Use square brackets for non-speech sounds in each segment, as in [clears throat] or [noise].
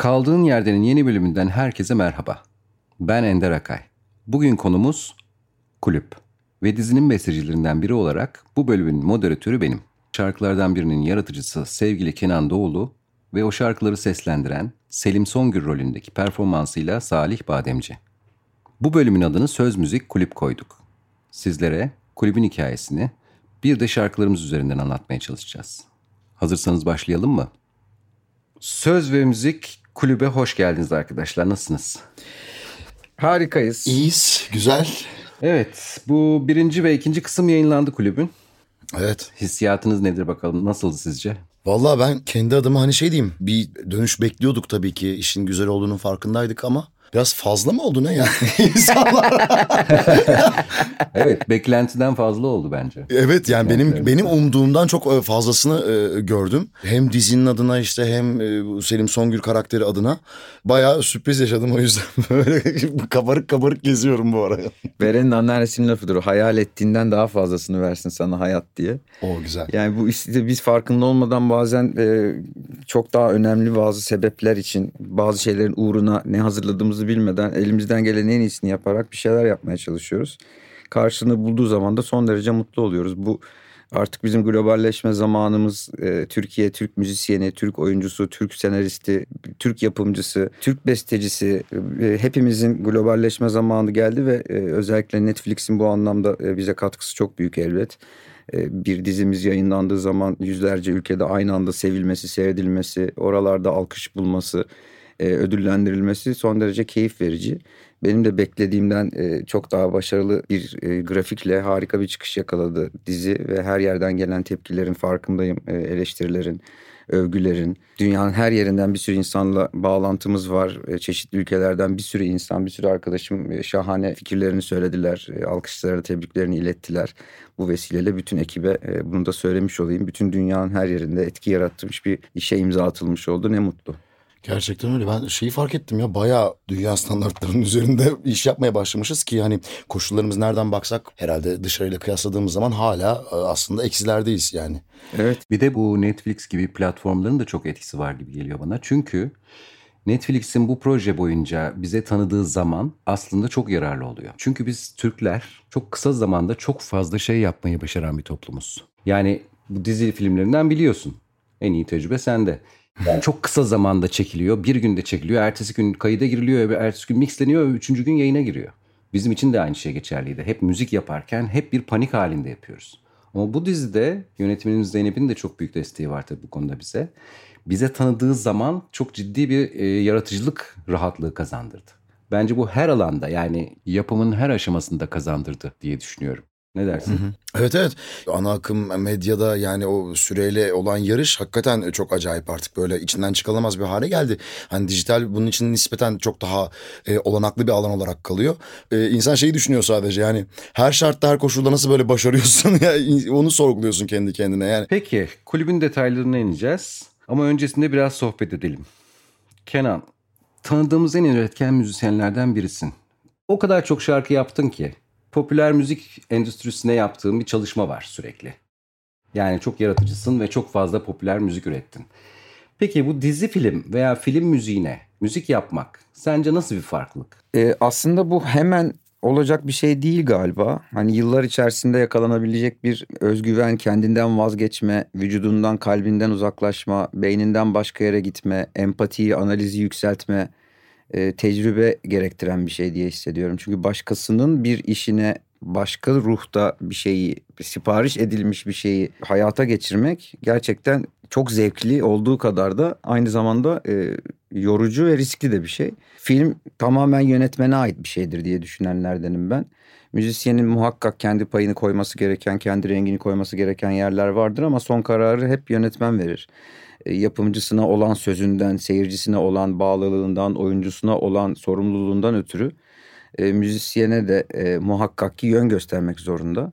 Kaldığın Yerden'in yeni bölümünden herkese merhaba. Ben Ender Akay. Bugün konumuz kulüp. Ve dizinin bestecilerinden biri olarak bu bölümün moderatörü benim. Şarkılardan birinin yaratıcısı sevgili Kenan Doğulu ve o şarkıları seslendiren Selim Songül rolündeki performansıyla Salih Bademci. Bu bölümün adını Söz Müzik Kulüp koyduk. Sizlere kulübün hikayesini bir de şarkılarımız üzerinden anlatmaya çalışacağız. Hazırsanız başlayalım mı? Söz ve Müzik Kulübe hoş geldiniz arkadaşlar. Nasılsınız? Harikayız. İyiyiz, güzel. Evet, bu birinci ve ikinci kısım yayınlandı kulübün. Evet. Hissiyatınız nedir bakalım? Nasıldı sizce? Vallahi ben kendi adıma hani şey diyeyim. Bir dönüş bekliyorduk tabii ki. işin güzel olduğunun farkındaydık ama biraz fazla mı oldu ne yani [laughs] insanlar? Evet, beklentiden fazla oldu bence. evet yani benim benim umduğumdan çok e, fazlasını e, gördüm. Hem dizinin adına işte hem e, Selim Songül karakteri adına bayağı sürpriz yaşadım o yüzden [laughs] böyle kabarık kabarık geziyorum bu ara. Beren'in anneannesinin lafıdır o. Hayal ettiğinden daha fazlasını versin sana hayat diye. O güzel. Yani bu işte biz farkında olmadan bazen e, çok daha önemli bazı sebepler için bazı şeylerin uğruna ne hazırladığımızı bilmeden elimizden gelen en iyisini yaparak bir şeyler yapmaya çalışıyoruz. Karşılığını bulduğu zaman da son derece mutlu oluyoruz. Bu artık bizim globalleşme zamanımız e, Türkiye, Türk müzisyeni, Türk oyuncusu, Türk senaristi, Türk yapımcısı, Türk bestecisi e, hepimizin globalleşme zamanı geldi ve e, özellikle Netflix'in bu anlamda e, bize katkısı çok büyük elbet. E, bir dizimiz yayınlandığı zaman yüzlerce ülkede aynı anda sevilmesi, seyredilmesi, oralarda alkış bulması, e, ödüllendirilmesi son derece keyif verici. Benim de beklediğimden e, çok daha başarılı bir e, grafikle harika bir çıkış yakaladı dizi ve her yerden gelen tepkilerin farkındayım, e, eleştirilerin, övgülerin. Dünyanın her yerinden bir sürü insanla bağlantımız var. E, çeşitli ülkelerden bir sürü insan, bir sürü arkadaşım e, şahane fikirlerini söylediler. E, alkışlara tebriklerini ilettiler. Bu vesileyle bütün ekibe e, bunu da söylemiş olayım. Bütün dünyanın her yerinde etki yaratmış bir işe imza atılmış oldu. Ne mutlu. Gerçekten öyle. Ben şeyi fark ettim ya bayağı dünya standartlarının üzerinde iş yapmaya başlamışız ki hani koşullarımız nereden baksak herhalde dışarıyla kıyasladığımız zaman hala e, aslında eksilerdeyiz yani. Evet. Bir de bu Netflix gibi platformların da çok etkisi var gibi geliyor bana. Çünkü Netflix'in bu proje boyunca bize tanıdığı zaman aslında çok yararlı oluyor. Çünkü biz Türkler çok kısa zamanda çok fazla şey yapmayı başaran bir toplumuz. Yani bu dizi filmlerinden biliyorsun. En iyi tecrübe sende. Yani çok kısa zamanda çekiliyor. Bir günde çekiliyor. Ertesi gün kayıda giriliyor. Ertesi gün mixleniyor. Üçüncü gün yayına giriyor. Bizim için de aynı şey geçerliydi. Hep müzik yaparken hep bir panik halinde yapıyoruz. Ama bu dizide yönetmenimiz Zeynep'in de çok büyük desteği var tabii bu konuda bize. Bize tanıdığı zaman çok ciddi bir e, yaratıcılık rahatlığı kazandırdı. Bence bu her alanda yani yapımın her aşamasında kazandırdı diye düşünüyorum. Ne dersin? Evet evet ana akım medyada yani o süreyle olan yarış hakikaten çok acayip artık böyle içinden çıkılamaz bir hale geldi. Hani dijital bunun için nispeten çok daha e, olanaklı bir alan olarak kalıyor. E, insan şeyi düşünüyor sadece yani her şartta her koşulda nasıl böyle başarıyorsun [laughs] ya onu sorguluyorsun kendi kendine yani. Peki kulübün detaylarına ineceğiz. Ama öncesinde biraz sohbet edelim. Kenan, tanıdığımız en üretken müzisyenlerden birisin. O kadar çok şarkı yaptın ki popüler müzik endüstrisine yaptığın bir çalışma var sürekli. Yani çok yaratıcısın ve çok fazla popüler müzik ürettin. Peki bu dizi film veya film müziğine müzik yapmak sence nasıl bir farklılık? E, aslında bu hemen olacak bir şey değil galiba. Hani yıllar içerisinde yakalanabilecek bir özgüven, kendinden vazgeçme, vücudundan, kalbinden uzaklaşma, beyninden başka yere gitme, empatiyi, analizi yükseltme, e, tecrübe gerektiren bir şey diye hissediyorum. Çünkü başkasının bir işine başka ruhta bir şeyi, sipariş edilmiş bir şeyi hayata geçirmek gerçekten çok zevkli olduğu kadar da aynı zamanda e, yorucu ve riskli de bir şey. Film tamamen yönetmene ait bir şeydir diye düşünenlerdenim ben. Müzisyenin muhakkak kendi payını koyması gereken, kendi rengini koyması gereken yerler vardır ama son kararı hep yönetmen verir. E, yapımcısına olan sözünden, seyircisine olan bağlılığından, oyuncusuna olan sorumluluğundan ötürü e, müzisyene de e, muhakkak ki yön göstermek zorunda.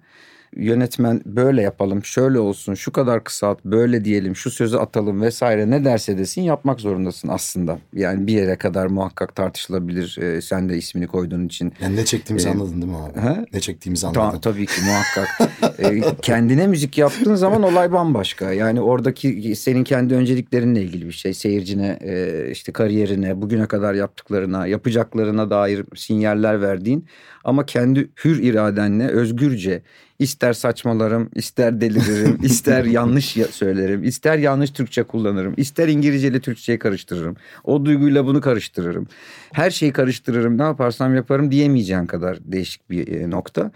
Yönetmen böyle yapalım, şöyle olsun, şu kadar kısalt, böyle diyelim, şu sözü atalım vesaire ne derse desin yapmak zorundasın aslında. Yani bir yere kadar muhakkak tartışılabilir. Ee, sen de ismini koyduğun için. Yani ne çektiğimizi ee, anladın değil mi abi? He? Ne çektiğimizi anladın. Ta, tabii ki muhakkak. ee, kendine müzik yaptığın zaman olay bambaşka. Yani oradaki senin kendi önceliklerinle ilgili bir şey. Seyircine, e, işte kariyerine, bugüne kadar yaptıklarına, yapacaklarına dair sinyaller verdiğin ama kendi hür iradenle özgürce ister saçmalarım, ister deliririm, [laughs] ister yanlış söylerim, ister yanlış Türkçe kullanırım, ister İngilizce ile Türkçeyi karıştırırım. O duyguyla bunu karıştırırım. Her şeyi karıştırırım, ne yaparsam yaparım diyemeyeceğin kadar değişik bir e, nokta.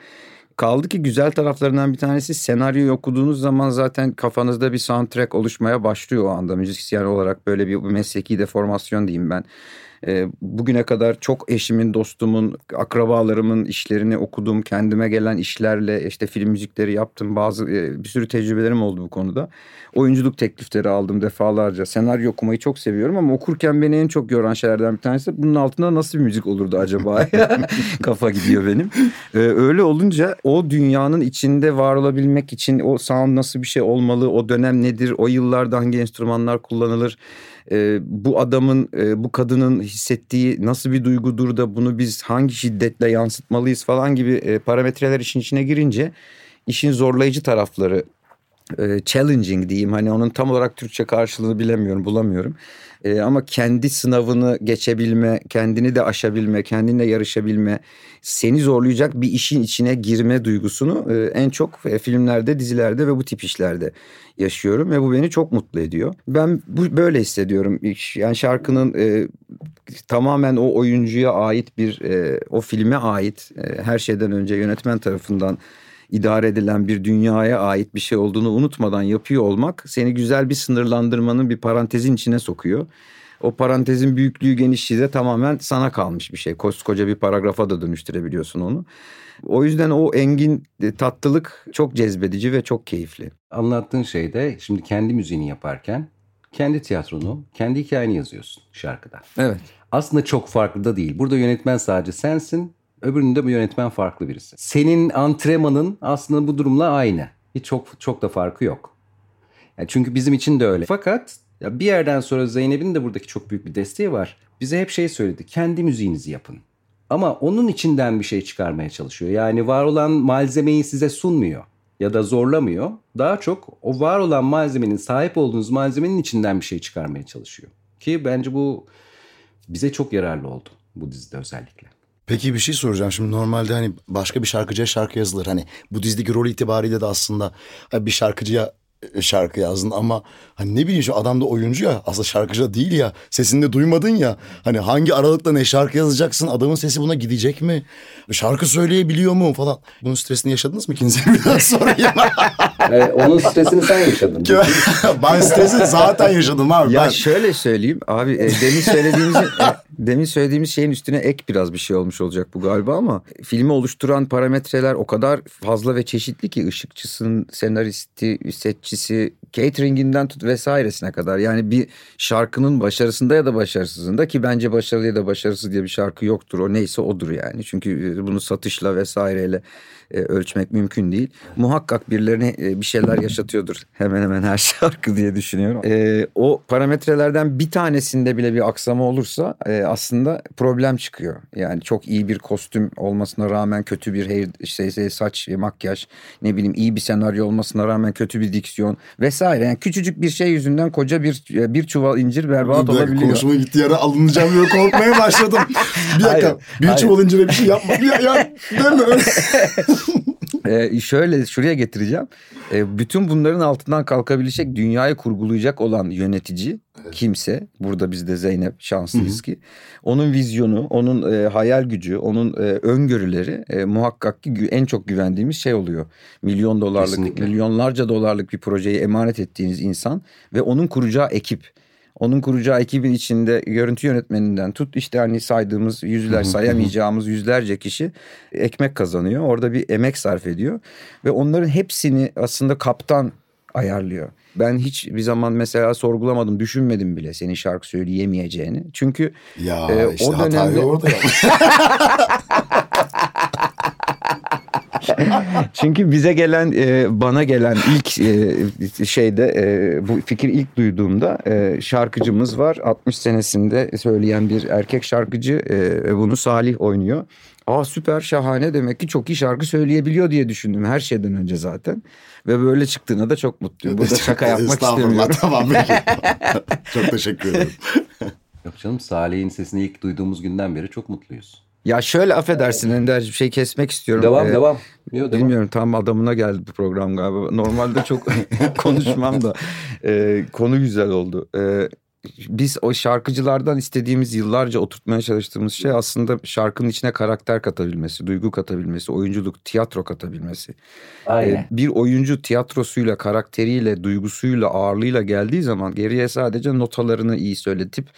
Kaldı ki güzel taraflarından bir tanesi senaryoyu okuduğunuz zaman zaten kafanızda bir soundtrack oluşmaya başlıyor o anda. Müzisyen olarak böyle bir mesleki deformasyon diyeyim ben. E, bugüne kadar çok eşimin, dostumun, akrabalarımın işlerini okudum. Kendime gelen işlerle işte film müzikleri yaptım. Bazı e, bir sürü tecrübelerim oldu bu konuda. Oyunculuk teklifleri aldım defalarca. Senaryo okumayı çok seviyorum ama okurken beni en çok yoran şeylerden bir tanesi bunun altında nasıl bir müzik olurdu acaba? [laughs] [laughs] Kafa gidiyor benim. Ee, öyle olunca o dünyanın içinde var olabilmek için o sound nasıl bir şey olmalı? O dönem nedir? O yıllarda hangi enstrümanlar kullanılır? E, bu adamın e, bu kadının hissettiği nasıl bir duygudur da bunu biz hangi şiddetle yansıtmalıyız falan gibi e, parametreler işin içine girince işin zorlayıcı tarafları e, challenging diyeyim hani onun tam olarak Türkçe karşılığını bilemiyorum bulamıyorum. E, ama kendi sınavını geçebilme, kendini de aşabilme, kendinle yarışabilme, seni zorlayacak bir işin içine girme duygusunu e, en çok e, filmlerde, dizilerde ve bu tip işlerde yaşıyorum ve bu beni çok mutlu ediyor. Ben bu böyle hissediyorum. Yani şarkının e, tamamen o oyuncuya ait bir, e, o filme ait e, her şeyden önce yönetmen tarafından idare edilen bir dünyaya ait bir şey olduğunu unutmadan yapıyor olmak seni güzel bir sınırlandırmanın bir parantezin içine sokuyor. O parantezin büyüklüğü genişliği de tamamen sana kalmış bir şey. Koskoca bir paragrafa da dönüştürebiliyorsun onu. O yüzden o engin e, tatlılık çok cezbedici ve çok keyifli. Anlattığın şey de şimdi kendi müziğini yaparken kendi tiyatronu, kendi hikayeni yazıyorsun şarkıda. Evet. Aslında çok farklı da değil. Burada yönetmen sadece sensin. Öbüründe bu yönetmen farklı birisi. Senin antrenmanın aslında bu durumla aynı. Hiç çok çok da farkı yok. Yani çünkü bizim için de öyle. Fakat ya bir yerden sonra Zeynep'in de buradaki çok büyük bir desteği var. Bize hep şey söyledi. Kendi müziğinizi yapın. Ama onun içinden bir şey çıkarmaya çalışıyor. Yani var olan malzemeyi size sunmuyor ya da zorlamıyor. Daha çok o var olan malzemenin sahip olduğunuz malzemenin içinden bir şey çıkarmaya çalışıyor. Ki bence bu bize çok yararlı oldu bu dizide özellikle. Peki bir şey soracağım. Şimdi normalde hani başka bir şarkıcıya şarkı yazılır. Hani bu dizideki rol itibariyle de aslında bir şarkıcıya şarkı yazdın ama hani ne bileyim şu adam da oyuncu ya aslında şarkıcı değil ya. Sesini de duymadın ya. Hani hangi aralıkta ne şarkı yazacaksın? Adamın sesi buna gidecek mi? Şarkı söyleyebiliyor mu falan. Bunun stresini yaşadınız mı ikinize [laughs] birden sorayım. [laughs] Evet, onun stresini sen yaşadın. [laughs] Ben stresi zaten yaşadım abi ya ben... şöyle söyleyeyim abi e, demin söylediğimiz e, demin söylediğimiz şeyin üstüne ek biraz bir şey olmuş olacak bu galiba ama filmi oluşturan parametreler o kadar fazla ve çeşitli ki ışıkçısın senaristi setçi işçisi, cateringinden tut vesairesine kadar. Yani bir şarkının başarısında ya da başarısızında ki bence başarılı ya da başarısız diye bir şarkı yoktur. O neyse odur yani. Çünkü e, bunu satışla vesaireyle e, ölçmek mümkün değil. Muhakkak birilerine e, bir şeyler yaşatıyordur hemen hemen her [laughs] şarkı diye düşünüyorum. E, o parametrelerden bir tanesinde bile bir aksama olursa e, aslında problem çıkıyor. Yani çok iyi bir kostüm olmasına rağmen kötü bir hair, işte, saç, makyaj, ne bileyim iyi bir senaryo olmasına rağmen kötü bir diksiyon vesaire. Yani küçücük bir şey yüzünden koca bir bir çuval incir berbat bir olabiliyor. Konuşma gitti yere alınacağım diye korkmaya başladım. [laughs] Bir dakika hayır, bir hayır. çuval incire bir şey yapma. Ya, ya deme. [laughs] [laughs] ee, şöyle şuraya getireceğim. Ee, bütün bunların altından kalkabilecek, dünyayı kurgulayacak olan yönetici evet. kimse. Burada biz de Zeynep şanslıyız Hı-hı. ki. Onun vizyonu, onun e, hayal gücü, onun e, öngörüleri e, muhakkak ki en çok güvendiğimiz şey oluyor. Milyon dolarlık, Kesinlikle. milyonlarca dolarlık bir projeyi emanet ettiğiniz insan ve onun kuracağı ekip. Onun kuracağı ekibin içinde görüntü yönetmeninden tut işte hani saydığımız yüzler sayamayacağımız yüzlerce kişi ekmek kazanıyor. Orada bir emek sarf ediyor ve onların hepsini aslında kaptan ayarlıyor. Ben hiç bir zaman mesela sorgulamadım, düşünmedim bile senin şarkı söyleyemeyeceğini. Çünkü ya e, işte o dönemde orada. [laughs] [laughs] Çünkü bize gelen e, bana gelen ilk e, şeyde e, bu fikir ilk duyduğumda e, şarkıcımız var 60 senesinde söyleyen bir erkek şarkıcı e, bunu Salih oynuyor. Aa süper şahane demek ki çok iyi şarkı söyleyebiliyor diye düşündüm her şeyden önce zaten. Ve böyle çıktığına da çok mutluyum. Burada şaka yapmak istemiyorum. Tamam [laughs] çok teşekkür ederim. Yok canım Salih'in sesini ilk duyduğumuz günden beri çok mutluyuz. Ya şöyle affedersin Ender bir şey kesmek istiyorum. Devam Ee, devam. Yok, devam. Bilmiyorum tam adamına geldi bu program galiba. Normalde çok [laughs] [laughs] konuşmam da e, konu güzel oldu. E, biz o şarkıcılardan istediğimiz yıllarca oturtmaya çalıştığımız şey aslında şarkının içine karakter katabilmesi, duygu katabilmesi, oyunculuk, tiyatro katabilmesi. Aynen. E, bir oyuncu tiyatrosuyla, karakteriyle, duygusuyla, ağırlığıyla geldiği zaman geriye sadece notalarını iyi söyletip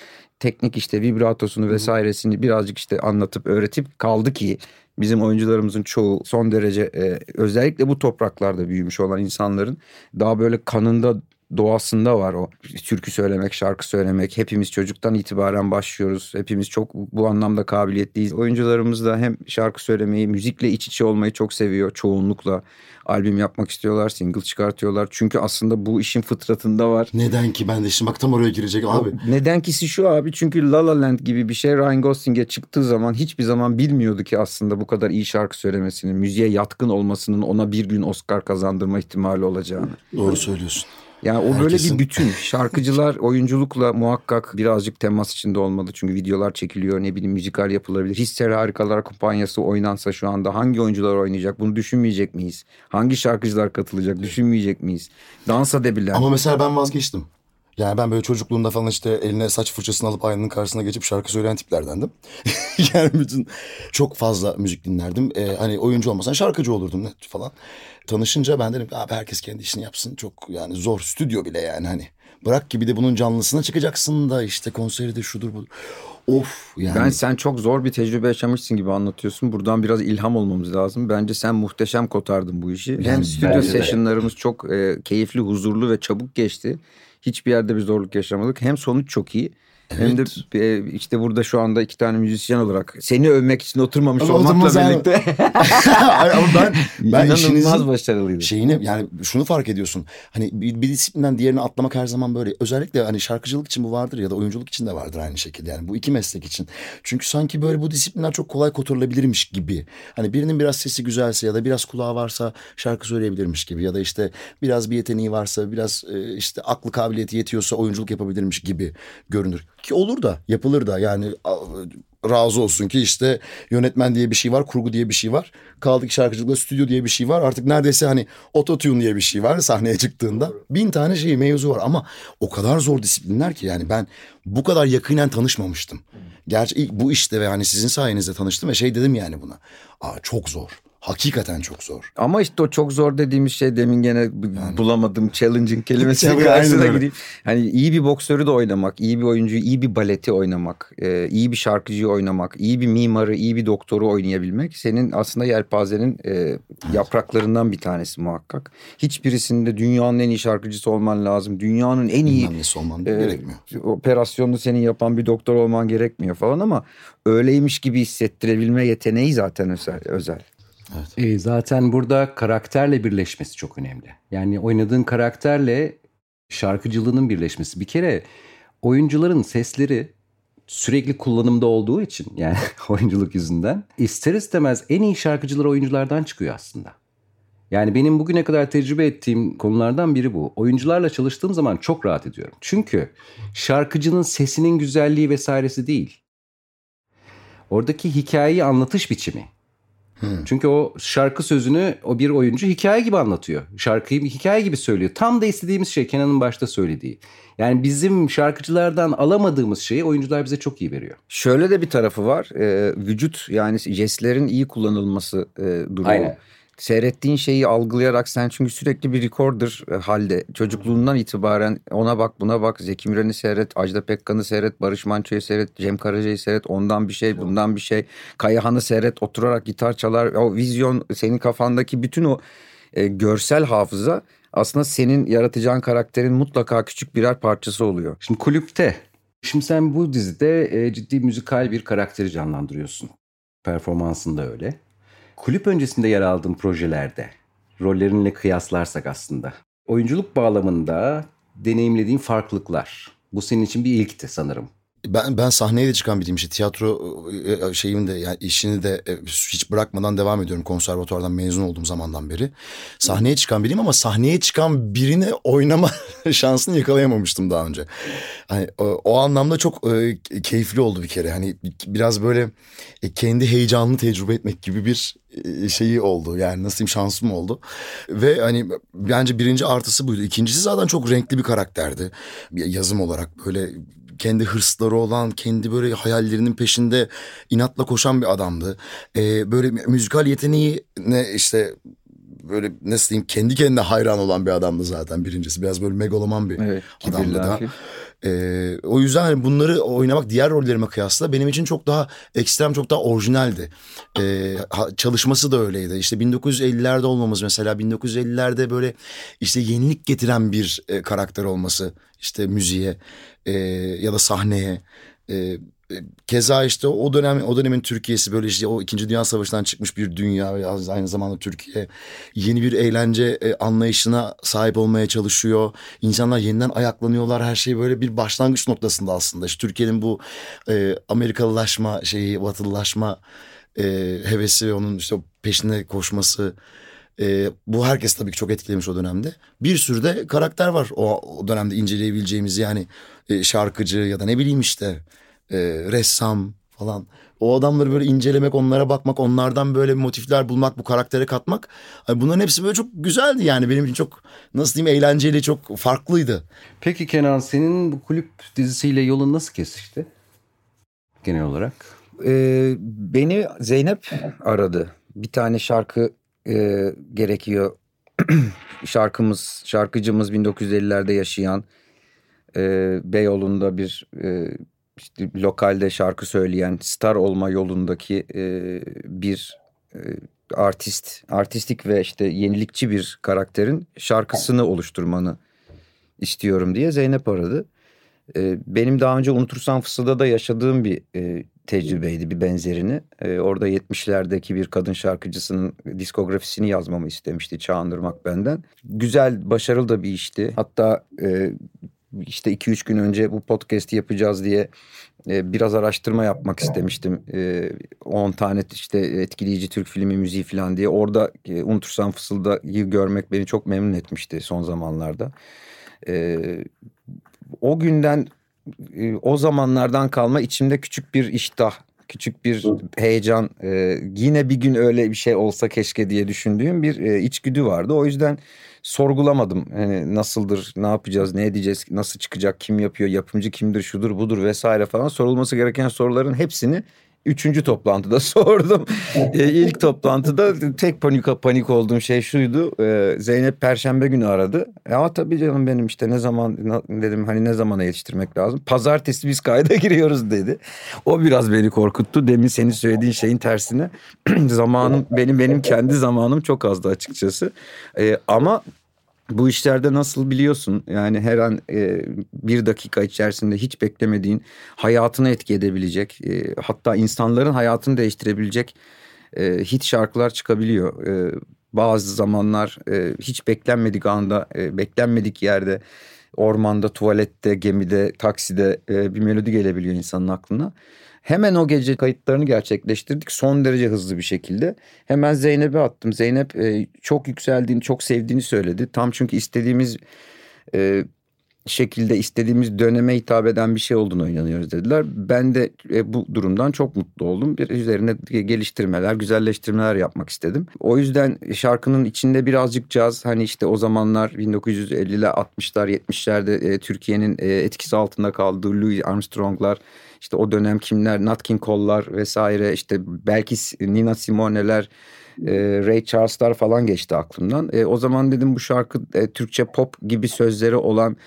teknik işte vibratosunu vesairesini birazcık işte anlatıp öğretip kaldı ki bizim oyuncularımızın çoğu son derece e, özellikle bu topraklarda büyümüş olan insanların daha böyle kanında doğasında var o türkü söylemek, şarkı söylemek. Hepimiz çocuktan itibaren başlıyoruz. Hepimiz çok bu anlamda kabiliyetliyiz. Oyuncularımız da hem şarkı söylemeyi, müzikle iç içe olmayı çok seviyor çoğunlukla. Albüm yapmak istiyorlar, single çıkartıyorlar. Çünkü aslında bu işin fıtratında var. Neden ki ben de şimdi bak tam oraya girecek abi. Neden kisi şu abi çünkü La La Land gibi bir şey Ryan Gosling'e çıktığı zaman hiçbir zaman bilmiyordu ki aslında bu kadar iyi şarkı söylemesinin, müziğe yatkın olmasının ona bir gün Oscar kazandırma ihtimali olacağını. Doğru söylüyorsun. Yani o böyle Herkesin- bir bütün. [laughs] Şarkıcılar oyunculukla muhakkak birazcık temas içinde olmalı. Çünkü videolar çekiliyor ne bileyim müzikal yapılabilir. Hisleri Harikalar Kumpanyası oynansa şu anda hangi oyuncular oynayacak bunu düşünmeyecek miyiz? Hangi şarkıcılar katılacak düşünmeyecek miyiz? Dans edebilen. Ama mesela ben vazgeçtim. Yani ben böyle çocukluğumda falan işte eline saç fırçasını alıp aynanın karşısına geçip şarkı söyleyen tiplerdendim. [laughs] yani bütün çok fazla müzik dinlerdim. Ee, hani oyuncu olmasan şarkıcı olurdum falan. Tanışınca ben dedim abi herkes kendi işini yapsın. Çok yani zor stüdyo bile yani hani. Bırak ki bir de bunun canlısına çıkacaksın da işte konseri de şudur budur. Of yani. Ben sen çok zor bir tecrübe yaşamışsın gibi anlatıyorsun. Buradan biraz ilham olmamız lazım. Bence sen muhteşem kotardın bu işi. Hem Yani stüdyo bence de. sessionlarımız çok e, keyifli, huzurlu ve çabuk geçti. Hiçbir yerde bir zorluk yaşamadık. Hem sonuç çok iyi. Hem de e, işte burada şu anda iki tane müzisyen olarak seni övmek için oturmamış Ama olmakla abi. birlikte [laughs] Ama ben, ben inanılmaz işinizin başarılıydı. şeyini yani şunu fark ediyorsun. Hani bir, bir disiplinden diğerine atlamak her zaman böyle. Özellikle hani şarkıcılık için bu vardır ya da oyunculuk için de vardır aynı şekilde. Yani bu iki meslek için. Çünkü sanki böyle bu disiplinler çok kolay kotarılabilirmiş gibi. Hani birinin biraz sesi güzelse ya da biraz kulağı varsa şarkı söyleyebilirmiş gibi. Ya da işte biraz bir yeteneği varsa biraz e, işte aklı kabiliyeti yetiyorsa oyunculuk yapabilirmiş gibi görünür. Ki olur da yapılır da yani razı olsun ki işte yönetmen diye bir şey var, kurgu diye bir şey var. Kaldı ki şarkıcılıkta stüdyo diye bir şey var. Artık neredeyse hani ototune diye bir şey var [laughs] sahneye çıktığında. Bin tane şey mevzu var ama o kadar zor disiplinler ki yani ben bu kadar yakinen tanışmamıştım. Gerçi ilk bu işte ve hani sizin sayenizde tanıştım ve şey dedim yani buna. Aa çok zor. Hakikaten çok zor. Ama işte o çok zor dediğimiz şey demin gene bu- bulamadım challenging kelimesinin karşısına gireyim. Hani iyi bir boksörü de oynamak, iyi bir oyuncuyu, iyi bir baleti oynamak, e, iyi bir şarkıcıyı oynamak, iyi bir mimarı, iyi bir doktoru oynayabilmek senin aslında yelpazenin e, yapraklarından bir tanesi muhakkak. Hiçbirisinde dünyanın en iyi şarkıcısı olman lazım. Dünyanın en iyi olman e, gerekmiyor. operasyonunu senin yapan bir doktor olman gerekmiyor falan ama öyleymiş gibi hissettirebilme yeteneği zaten özel. özel. E, zaten burada karakterle birleşmesi çok önemli. Yani oynadığın karakterle şarkıcılığının birleşmesi. Bir kere oyuncuların sesleri sürekli kullanımda olduğu için yani [laughs] oyunculuk yüzünden ister istemez en iyi şarkıcılar oyunculardan çıkıyor aslında. Yani benim bugüne kadar tecrübe ettiğim konulardan biri bu. Oyuncularla çalıştığım zaman çok rahat ediyorum. Çünkü şarkıcının sesinin güzelliği vesairesi değil. Oradaki hikayeyi anlatış biçimi. Çünkü o şarkı sözünü o bir oyuncu hikaye gibi anlatıyor. Şarkıyı hikaye gibi söylüyor. Tam da istediğimiz şey Kenan'ın başta söylediği. Yani bizim şarkıcılardan alamadığımız şeyi oyuncular bize çok iyi veriyor. Şöyle de bir tarafı var. Ee, vücut yani jestlerin iyi kullanılması e, durumu. Aynen. Seyrettiğin şeyi algılayarak sen çünkü sürekli bir recorder e, halde. Çocukluğundan itibaren ona bak buna bak. Zeki Müren'i seyret, Ajda Pekkan'ı seyret, Barış Manço'yu seyret, Cem Karaca'yı seyret. Ondan bir şey, bundan bir şey. Kayahan'ı seyret, oturarak gitar çalar. O vizyon, senin kafandaki bütün o e, görsel hafıza aslında senin yaratacağın karakterin mutlaka küçük birer parçası oluyor. Şimdi kulüpte. Şimdi sen bu dizide e, ciddi müzikal bir karakteri canlandırıyorsun. Performansın da öyle. Kulüp öncesinde yer aldığın projelerde rollerinle kıyaslarsak aslında oyunculuk bağlamında deneyimlediğin farklılıklar. Bu senin için bir ilkti sanırım. Ben ben sahneye de çıkan biriyim işte tiyatro e, e, şeyim de yani işini de e, hiç bırakmadan devam ediyorum konservatuvardan mezun olduğum zamandan beri. Sahneye çıkan biriyim ama sahneye çıkan birini oynama [laughs] şansını yakalayamamıştım daha önce. Hani o, o anlamda çok e, keyifli oldu bir kere. Hani biraz böyle e, kendi heyecanını tecrübe etmek gibi bir şeyi oldu. Yani nasıl diyeyim şansım oldu. Ve hani bence birinci artısı buydu. İkincisi zaten çok renkli bir karakterdi. Yazım olarak böyle kendi hırsları olan, kendi böyle hayallerinin peşinde inatla koşan bir adamdı. Ee, böyle müzikal yeteneği ne işte böyle nasıl diyeyim kendi kendine hayran olan bir adamdı zaten birincisi. Biraz böyle megaloman bir evet, adamdı da. Ee, o yüzden hani bunları oynamak diğer rollerime kıyasla benim için çok daha ekstrem, çok daha orijinaldi. Ee, çalışması da öyleydi. İşte 1950'lerde olmamız mesela 1950'lerde böyle işte yenilik getiren bir e, karakter olması işte müziğe e, ya da sahneye. E, keza işte o dönem o dönemin Türkiye'si böyle işte o 2. Dünya Savaşı'ndan çıkmış bir dünya ve aynı zamanda Türkiye yeni bir eğlence e, anlayışına sahip olmaya çalışıyor. İnsanlar yeniden ayaklanıyorlar. Her şey böyle bir başlangıç noktasında aslında. İşte Türkiye'nin bu e, Amerikalılaşma şeyi, batılılaşma e, hevesi ve onun işte peşinde koşması e, bu herkes tabii ki çok etkilemiş o dönemde. Bir sürü de karakter var o, o dönemde inceleyebileceğimiz yani e, şarkıcı ya da ne bileyim işte e, ressam falan. O adamları böyle incelemek, onlara bakmak, onlardan böyle motifler bulmak, bu karaktere katmak. Bunların hepsi böyle çok güzeldi yani. Benim için çok nasıl diyeyim eğlenceli, çok farklıydı. Peki Kenan senin bu kulüp dizisiyle yolun nasıl kesişti? Genel olarak. Ee, beni Zeynep aradı. Bir tane şarkı e, gerekiyor. [clears throat] Şarkımız, şarkıcımız 1950'lerde yaşayan e, Beyoğlu'nda bir e, işte lokalde şarkı söyleyen star olma yolundaki e, bir e, artist, artistik ve işte yenilikçi bir karakterin şarkısını oluşturmanı istiyorum diye Zeynep aradı. E, benim daha önce Unutursan Fısılda da yaşadığım bir e, tecrübeydi bir benzerini. E, orada 70'lerdeki bir kadın şarkıcısının diskografisini yazmamı istemişti Çağındırmak benden. Güzel, başarılı da bir işti. Hatta e, işte 2-3 gün önce bu podcast'i yapacağız diye e, biraz araştırma yapmak istemiştim. E, 10 tane işte etkileyici Türk filmi müziği falan diye. Orada e, Unutursan Fısılda'yı görmek beni çok memnun etmişti son zamanlarda. E, o günden e, o zamanlardan kalma içimde küçük bir iştah küçük bir heyecan e, yine bir gün öyle bir şey olsa keşke diye düşündüğüm bir e, içgüdü vardı. O yüzden sorgulamadım. Hani nasıldır, ne yapacağız, ne edeceğiz, nasıl çıkacak, kim yapıyor, yapımcı kimdir, şudur, budur vesaire falan sorulması gereken soruların hepsini Üçüncü toplantıda [laughs] sordum. e, ilk toplantıda tek panik panik olduğum şey şuydu. E, Zeynep Perşembe günü aradı. E, ama tabii canım benim işte ne zaman dedim hani ne zamana yetiştirmek lazım. Pazartesi biz kayda [laughs] giriyoruz dedi. O biraz beni korkuttu. Demin senin söylediğin şeyin tersine. [clears throat] zamanım benim benim kendi zamanım çok azdı açıkçası. E, ama bu işlerde nasıl biliyorsun yani her an e, bir dakika içerisinde hiç beklemediğin hayatını etki edebilecek e, hatta insanların hayatını değiştirebilecek e, hit şarkılar çıkabiliyor. E, bazı zamanlar e, hiç beklenmedik anda e, beklenmedik yerde ormanda tuvalette gemide takside e, bir melodi gelebiliyor insanın aklına. Hemen o gece kayıtlarını gerçekleştirdik son derece hızlı bir şekilde. Hemen Zeynep'e attım. Zeynep e, çok yükseldiğini, çok sevdiğini söyledi. Tam çünkü istediğimiz e, şekilde istediğimiz döneme hitap eden bir şey olduğunu inanıyoruz dediler. Ben de e, bu durumdan çok mutlu oldum. Bir üzerine geliştirmeler, güzelleştirmeler yapmak istedim. O yüzden şarkının içinde birazcık caz hani işte o zamanlar 1950'ler, 60'lar, 70'lerde e, Türkiye'nin e, etkisi altında kaldığı Louis Armstrong'lar işte o dönem kimler, Nat King Cole'lar vesaire işte belki Nina Simone'ler, e, Ray Charles'lar falan geçti aklımdan. E, o zaman dedim bu şarkı e, Türkçe pop gibi sözleri olan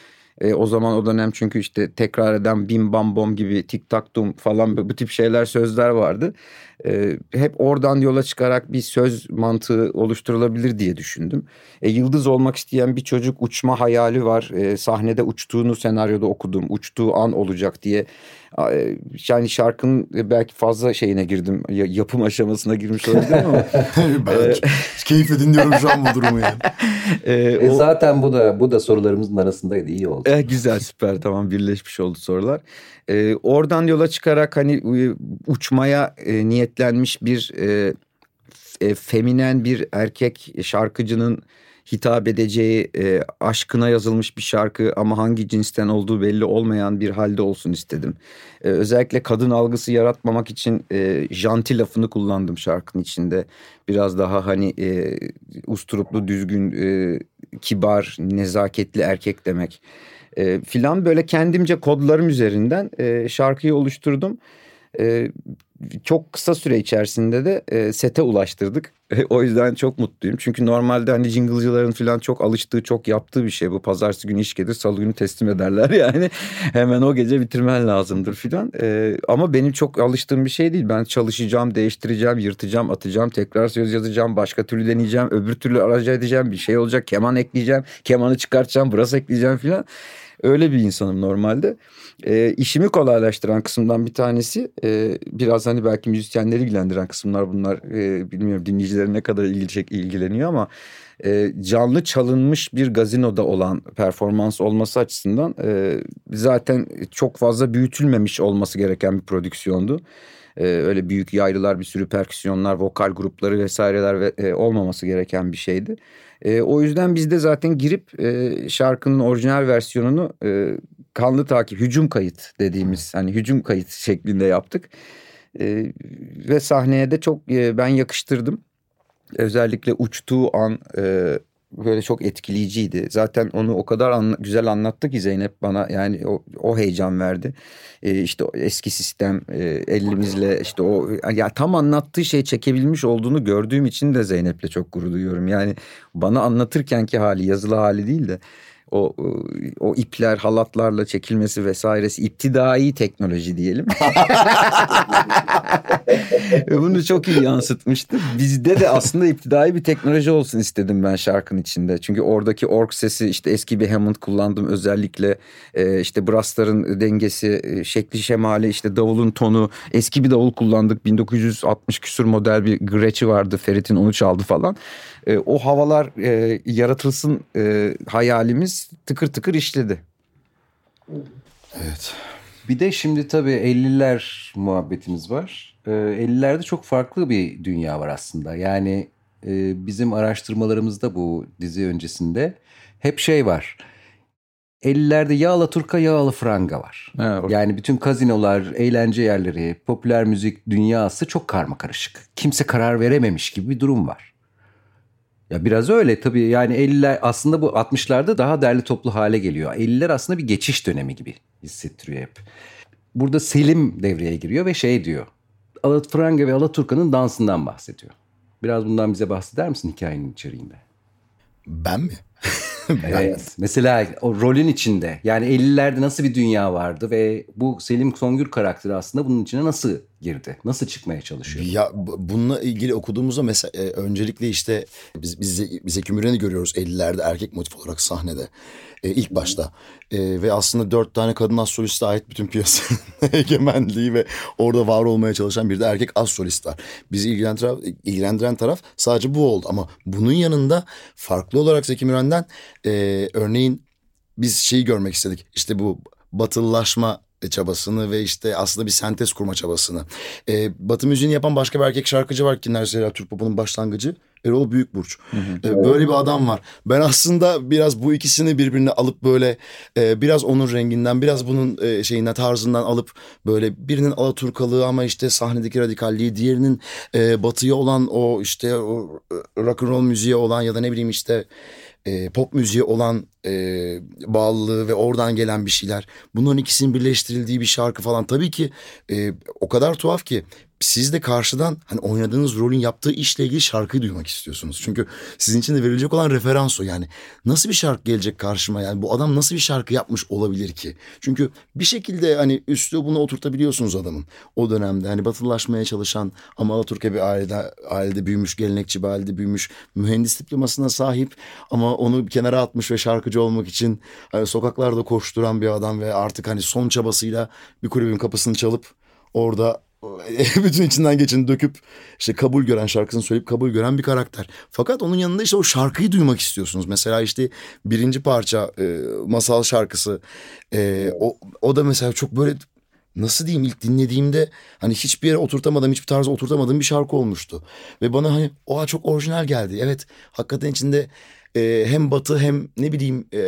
o zaman o dönem çünkü işte tekrar eden bim bam bom gibi tik tak tum falan bu tip şeyler sözler vardı. Hep oradan yola çıkarak bir söz mantığı oluşturulabilir diye düşündüm. E, yıldız olmak isteyen bir çocuk uçma hayali var. E, sahnede uçtuğunu senaryoda okudum. Uçtuğu an olacak diye. E, yani şarkının belki fazla şeyine girdim. Yapım aşamasına girmiş olabilirim ama. [laughs] ben [laughs] keyifle dinliyorum şu an bu durumu yani. E, e, o... Zaten bu da bu da sorularımızın arasındaydı. iyi oldu. E, güzel süper tamam birleşmiş oldu sorular. E, oradan yola çıkarak hani uçmaya e, niyetlenmiş bir e, e, feminen bir erkek şarkıcının hitap edeceği e, aşkına yazılmış bir şarkı ama hangi cinsten olduğu belli olmayan bir halde olsun istedim. E, özellikle kadın algısı yaratmamak için e, janti lafını kullandım şarkının içinde. Biraz daha hani e, usturuplu, düzgün, e, kibar, nezaketli erkek demek. E, filan böyle kendimce kodlarım üzerinden e, şarkıyı oluşturdum. E, çok kısa süre içerisinde de e, sete ulaştırdık. E, o yüzden çok mutluyum. Çünkü normalde hani jingle'cıların falan çok alıştığı, çok yaptığı bir şey bu. Pazartesi günü iş gelir, salı günü teslim ederler [laughs] yani. Hemen o gece bitirmen lazımdır filan. E, ama benim çok alıştığım bir şey değil. Ben çalışacağım, değiştireceğim, yırtacağım, atacağım, tekrar söz yazacağım, başka türlü deneyeceğim, öbür türlü araca edeceğim, bir şey olacak, keman ekleyeceğim, kemanı çıkartacağım, burası ekleyeceğim filan. Öyle bir insanım normalde. E, işimi kolaylaştıran kısımdan bir tanesi e, biraz hani belki müzisyenleri ilgilendiren kısımlar bunlar. E, bilmiyorum dinleyicilerin ne kadar ilgilecek ilgileniyor ama e, canlı çalınmış bir gazinoda olan performans olması açısından e, zaten çok fazla büyütülmemiş olması gereken bir prodüksiyondu. E, öyle büyük yaylılar bir sürü perküsyonlar, vokal grupları vesaireler ve, e, olmaması gereken bir şeydi. E, o yüzden biz de zaten girip e, şarkının orijinal versiyonunu e, kanlı takip, hücum kayıt dediğimiz hani hücum kayıt şeklinde yaptık. E, ve sahneye de çok e, ben yakıştırdım. Özellikle uçtuğu an e, böyle çok etkileyiciydi. Zaten onu o kadar anla, güzel anlattı ki Zeynep bana yani o, o heyecan verdi. E, işte eski sistem e, elimizle işte o ya tam anlattığı şey çekebilmiş olduğunu gördüğüm için de Zeynep'le çok gurur duyuyorum. Yani bana anlatırkenki hali yazılı hali değil de o o ipler halatlarla çekilmesi vesairesi iptidai teknoloji diyelim. [laughs] Bunu çok iyi yansıtmıştı. Bizde de aslında iptidai bir teknoloji olsun istedim ben şarkının içinde. Çünkü oradaki ork sesi işte eski bir Hammond kullandım özellikle e, işte brassların dengesi, e, şekli şemali işte davulun tonu eski bir davul kullandık. 1960 küsur model bir Gretsch'i vardı. Ferit'in onu çaldı falan. E, o havalar e, yaratılsın e, hayalimiz tıkır tıkır işledi. Evet. Bir de şimdi tabii 50'ler muhabbetimiz var. Ee, 50'lerde çok farklı bir dünya var aslında. Yani e, bizim araştırmalarımızda bu dizi öncesinde hep şey var. 50'lerde ya Alaturka ya Alafranga var. Evet, yani bütün kazinolar, eğlence yerleri, popüler müzik dünyası çok karma karışık. Kimse karar verememiş gibi bir durum var. Ya biraz öyle tabii yani 50'ler aslında bu 60'larda daha derli toplu hale geliyor. 50'ler aslında bir geçiş dönemi gibi hissettiriyor hep. Burada Selim devreye giriyor ve şey diyor. Alafranga ve Alaturka'nın dansından bahsediyor. Biraz bundan bize bahseder misin hikayenin içeriğinde? Ben mi? [laughs] evet. Mesela o rolün içinde yani 50'lerde nasıl bir dünya vardı ve bu Selim Songül karakteri aslında bunun içine nasıl girdi? Nasıl çıkmaya çalışıyor? Ya bununla ilgili okuduğumuzda mesela e, öncelikle işte biz biz bize Kümüren'i görüyoruz 50'lerde erkek motif olarak sahnede. E, ilk başta. E, ve aslında dört tane kadın az soliste ait bütün piyasanın [laughs] egemenliği ve orada var olmaya çalışan bir de erkek az solist var. Bizi ilgilendiren, ilgilendiren taraf sadece bu oldu. Ama bunun yanında farklı olarak Zeki Müren'den e, örneğin biz şeyi görmek istedik. İşte bu batılılaşma çabasını ve işte aslında bir sentez kurma çabasını. Ee, Batı müziğini yapan başka bir erkek şarkıcı var ki mesela Türk popunun başlangıcı. Erol Büyükburç. Hı hı. Ee, böyle bir adam var. Ben aslında biraz bu ikisini birbirine alıp böyle e, biraz onun renginden biraz bunun e, şeyinden tarzından alıp böyle birinin Alaturkalığı ama işte sahnedeki radikalliği diğerinin e, batıya olan o işte o rock and roll müziğe olan ya da ne bileyim işte e, pop müziği olan e, bağlılığı ve oradan gelen bir şeyler. Bunların ikisinin birleştirildiği bir şarkı falan tabii ki e, o kadar tuhaf ki siz de karşıdan hani oynadığınız rolün yaptığı işle ilgili şarkıyı duymak istiyorsunuz. Çünkü sizin için de verilecek olan referans o yani. Nasıl bir şarkı gelecek karşıma yani bu adam nasıl bir şarkı yapmış olabilir ki? Çünkü bir şekilde hani bunu oturtabiliyorsunuz adamın. O dönemde hani batılılaşmaya çalışan ama Alaturka bir ailede, ailede büyümüş, gelenekçi bir ailede büyümüş, mühendis diplomasına sahip ama onu kenara atmış ve şarkıcı olmak için hani sokaklarda koşturan bir adam ve artık hani son çabasıyla bir kulübün kapısını çalıp orada [laughs] bütün içinden geçeni döküp işte kabul gören şarkısını söyleyip kabul gören bir karakter. Fakat onun yanında işte o şarkıyı duymak istiyorsunuz. Mesela işte birinci parça e, masal şarkısı e, o, o da mesela çok böyle nasıl diyeyim ilk dinlediğimde hani hiçbir yere oturtamadım hiçbir tarza oturtamadığım bir şarkı olmuştu. Ve bana hani oha çok orijinal geldi. Evet hakikaten içinde e, hem batı hem ne bileyim e,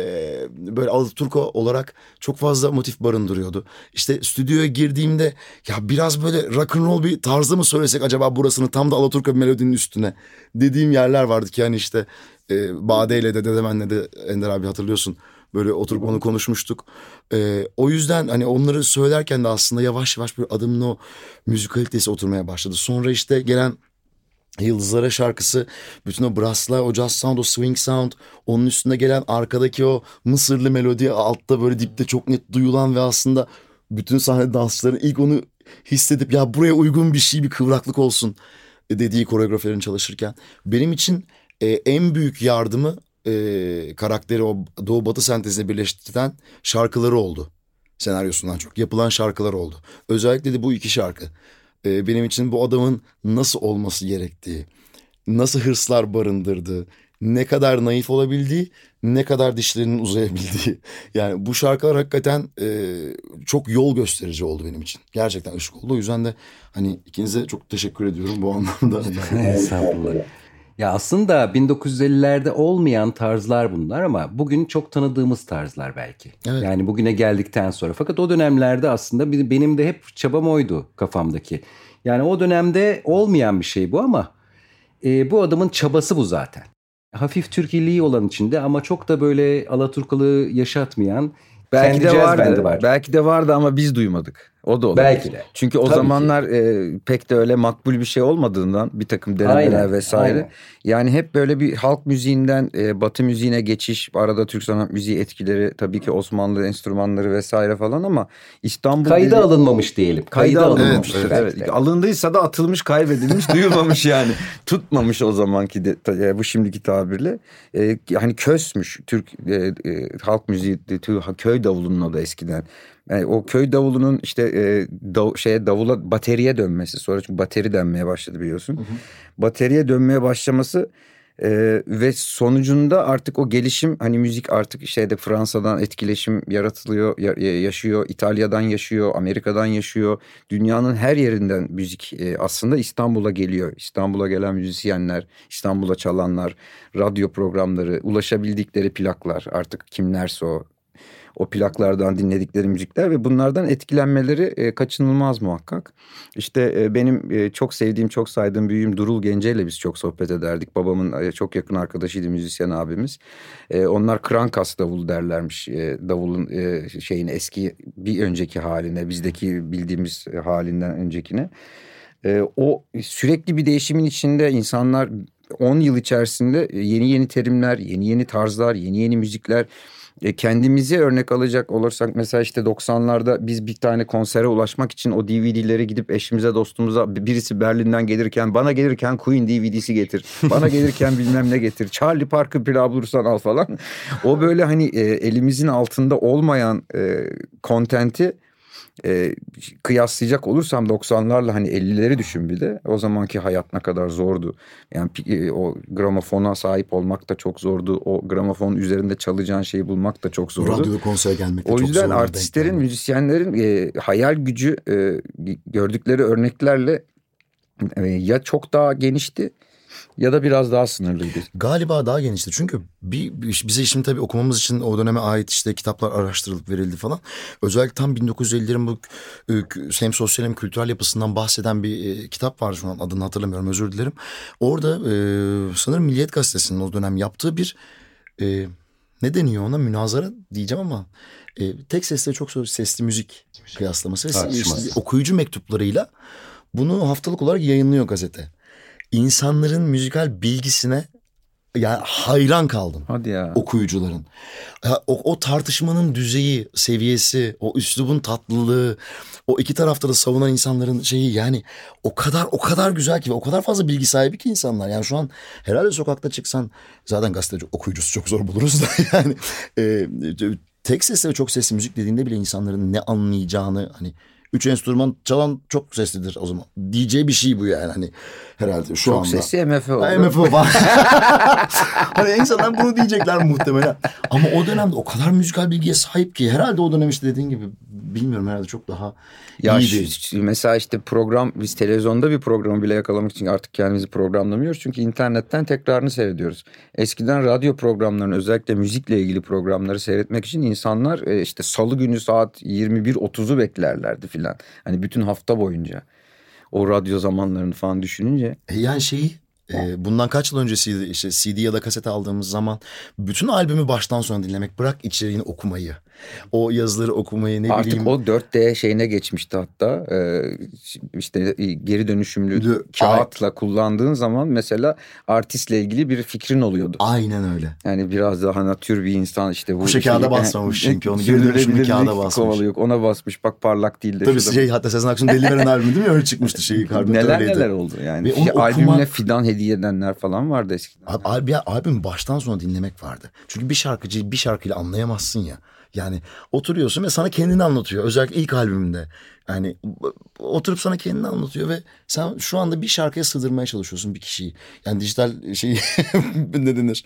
böyle Alaturka olarak çok fazla motif barındırıyordu. İşte stüdyoya girdiğimde ya biraz böyle rock and roll bir tarzda mı söylesek acaba burasını tam da Alaturka melodinin üstüne dediğim yerler vardı ki yani işte e, Bade ile de Dedemen'le de Ender abi hatırlıyorsun. Böyle oturup onu konuşmuştuk. Ee, o yüzden hani onları söylerken de aslında yavaş yavaş bir adımın o müzikalitesi oturmaya başladı. Sonra işte gelen Yıldızlara şarkısı bütün o brasslar, o jazz sound, o swing sound onun üstünde gelen arkadaki o Mısırlı melodi altta böyle dipte çok net duyulan ve aslında bütün sahne dansçıların ilk onu hissedip ya buraya uygun bir şey bir kıvraklık olsun dediği koreograferin çalışırken benim için e, en büyük yardımı e, karakteri o Doğu Batı sentezine birleştiren şarkıları oldu. Senaryosundan çok yapılan şarkılar oldu. Özellikle de bu iki şarkı e, benim için bu adamın nasıl olması gerektiği, nasıl hırslar barındırdığı, ne kadar naif olabildiği, ne kadar dişlerinin uzayabildiği. [laughs] Yani bu şarkılar hakikaten e, çok yol gösterici oldu benim için. Gerçekten ışık oldu. O yüzden de hani ikinize çok teşekkür ediyorum bu anlamda. [laughs] Estağfurullah. Ya aslında 1950'lerde olmayan tarzlar bunlar ama bugün çok tanıdığımız tarzlar belki. Evet. Yani bugüne geldikten sonra. Fakat o dönemlerde aslında benim de hep çabam oydu kafamdaki. Yani o dönemde olmayan bir şey bu ama e, bu adamın çabası bu zaten. Hafif Türkiliği olan içinde ama çok da böyle Alaturkalı yaşatmayan Belki de vardı. Var. Belki de vardı ama biz duymadık. O da olabilir. Belki de. Çünkü o Tabii zamanlar e, pek de öyle makbul bir şey olmadığından bir takım denemeler aynen, vesaire. Aynen. Yani hep böyle bir halk müziğinden e, batı müziğine geçiş, arada Türk sanat müziği etkileri tabii ki Osmanlı enstrümanları vesaire falan ama İstanbul... Kayda dili, alınmamış diyelim. Kayda, kayda alınmamıştır. Evet, evet, evet. Alındıysa da atılmış, kaybedilmiş, duyulmamış yani. [laughs] Tutmamış o zamanki de, e, bu şimdiki tabirle. E, hani kösmüş Türk e, e, halk müziği, köy davulunun adı eskiden. Yani o köy davulunun işte e, dav, şeye davula bateriye dönmesi sonra çünkü bateri denmeye başladı biliyorsun. Hı hı. Bateriye dönmeye başlaması e, ve sonucunda artık o gelişim hani müzik artık şeyde Fransa'dan etkileşim yaratılıyor, ya, yaşıyor, İtalya'dan yaşıyor, Amerika'dan yaşıyor. Dünyanın her yerinden müzik e, aslında İstanbul'a geliyor. İstanbul'a gelen müzisyenler, İstanbul'a çalanlar, radyo programları, ulaşabildikleri plaklar artık kimlerse o o plaklardan dinledikleri müzikler ve bunlardan etkilenmeleri e, kaçınılmaz muhakkak. İşte e, benim e, çok sevdiğim, çok saydığım büyüğüm Durul Gence ile biz çok sohbet ederdik. Babamın e, çok yakın arkadaşıydı müzisyen abimiz. E, onlar krankas davul derlermiş. E, davulun e, şeyin eski bir önceki haline, bizdeki bildiğimiz halinden öncekine. E, o sürekli bir değişimin içinde insanlar 10 yıl içerisinde yeni yeni terimler, yeni yeni tarzlar, yeni yeni müzikler e, kendimizi örnek alacak olursak mesela işte 90'larda biz bir tane konsere ulaşmak için o DVD'leri gidip eşimize dostumuza birisi Berlin'den gelirken bana gelirken Queen DVD'si getir. Bana gelirken bilmem ne getir. Charlie Parker pilav bulursan al falan. O böyle hani e, elimizin altında olmayan e, kontenti e, kıyaslayacak olursam 90'larla hani 50'leri düşün bir de. O zamanki hayat ne kadar zordu. Yani e, o gramofona sahip olmak da çok zordu. O gramofon üzerinde çalacağın şeyi bulmak da çok zordu. Radyoda konser gelmek de o çok zordu. O yüzden artistlerin, müzisyenlerin e, hayal gücü e, gördükleri örneklerle e, ya çok daha genişti ya da biraz daha sınırlıydı. Galiba daha genişti. Çünkü bir, bize şimdi tabii okumamız için o döneme ait işte kitaplar araştırılıp verildi falan. Özellikle tam 1950'lerin bu e, hem sosyal hem kültürel yapısından bahseden bir e, kitap var şu an adını hatırlamıyorum özür dilerim. Orada e, sanırım Milliyet Gazetesi'nin o dönem yaptığı bir e, ne deniyor ona münazara diyeceğim ama e, tek sesle çok sesli müzik kıyaslaması ve işte okuyucu mektuplarıyla bunu haftalık olarak yayınlıyor gazete. İnsanların müzikal bilgisine yani hayran kaldım Hadi ya. okuyucuların. Ya, o, o tartışmanın düzeyi, seviyesi, o üslubun tatlılığı, o iki tarafta da savunan insanların şeyi yani o kadar o kadar güzel ki ve o kadar fazla bilgi sahibi ki insanlar. Yani şu an herhalde sokakta çıksan zaten gazeteci okuyucusu çok zor buluruz da [laughs] yani e, tek sesle ve çok sesli müzik dediğinde bile insanların ne anlayacağını hani üç enstrüman çalan çok seslidir o zaman. Diyeceği bir şey bu yani hani herhalde şu Çok anda. sesli MF oldu. MFÖ falan. [laughs] hani insanlar bunu diyecekler muhtemelen. Ama o dönemde o kadar müzikal bilgiye sahip ki herhalde o dönem işte dediğin gibi bilmiyorum herhalde çok daha Ya iyiydi. şu- mesela işte program biz televizyonda bir programı bile yakalamak için artık kendimizi programlamıyoruz. Çünkü internetten tekrarını seyrediyoruz. Eskiden radyo programlarını özellikle müzikle ilgili programları seyretmek için insanlar e, işte salı günü saat 21.30'u beklerlerdi filan. Hani bütün hafta boyunca. O radyo zamanlarını falan düşününce. E yani şeyi e, bundan kaç yıl öncesiydi işte CD ya da kaset aldığımız zaman bütün albümü baştan sona dinlemek bırak içeriğini okumayı. O yazıları okumayı ne Artık bileyim. o 4D şeyine geçmişti hatta. Ee, işte geri dönüşümlü Dö- kağıtla kullandığın zaman mesela artistle ilgili bir fikrin oluyordu. Aynen öyle. Yani biraz daha natür bir insan işte bu. Kuşa kağıda basmamış [laughs] çünkü onu geri dönüşümlü kağıda basmış. kovalıyor. Ona basmış bak parlak değil de. Tabii şurada- şey hatta Sezen Aksu'nun Deli Veren albümü değil mi? Öyle çıkmıştı şeyi. [laughs] neler öyleydi. neler oldu yani. Ve onu Şey, okumak- fidan hediye edenler falan vardı eskiden. Abi, ya, albüm baştan sona dinlemek vardı. Çünkü bir şarkıcıyı bir şarkıyla anlayamazsın ya. Yani oturuyorsun ve sana kendini anlatıyor. Özellikle ilk albümünde. Yani oturup sana kendini anlatıyor ve sen şu anda bir şarkıya sığdırmaya çalışıyorsun bir kişiyi. Yani dijital şeyi [laughs] ne denir?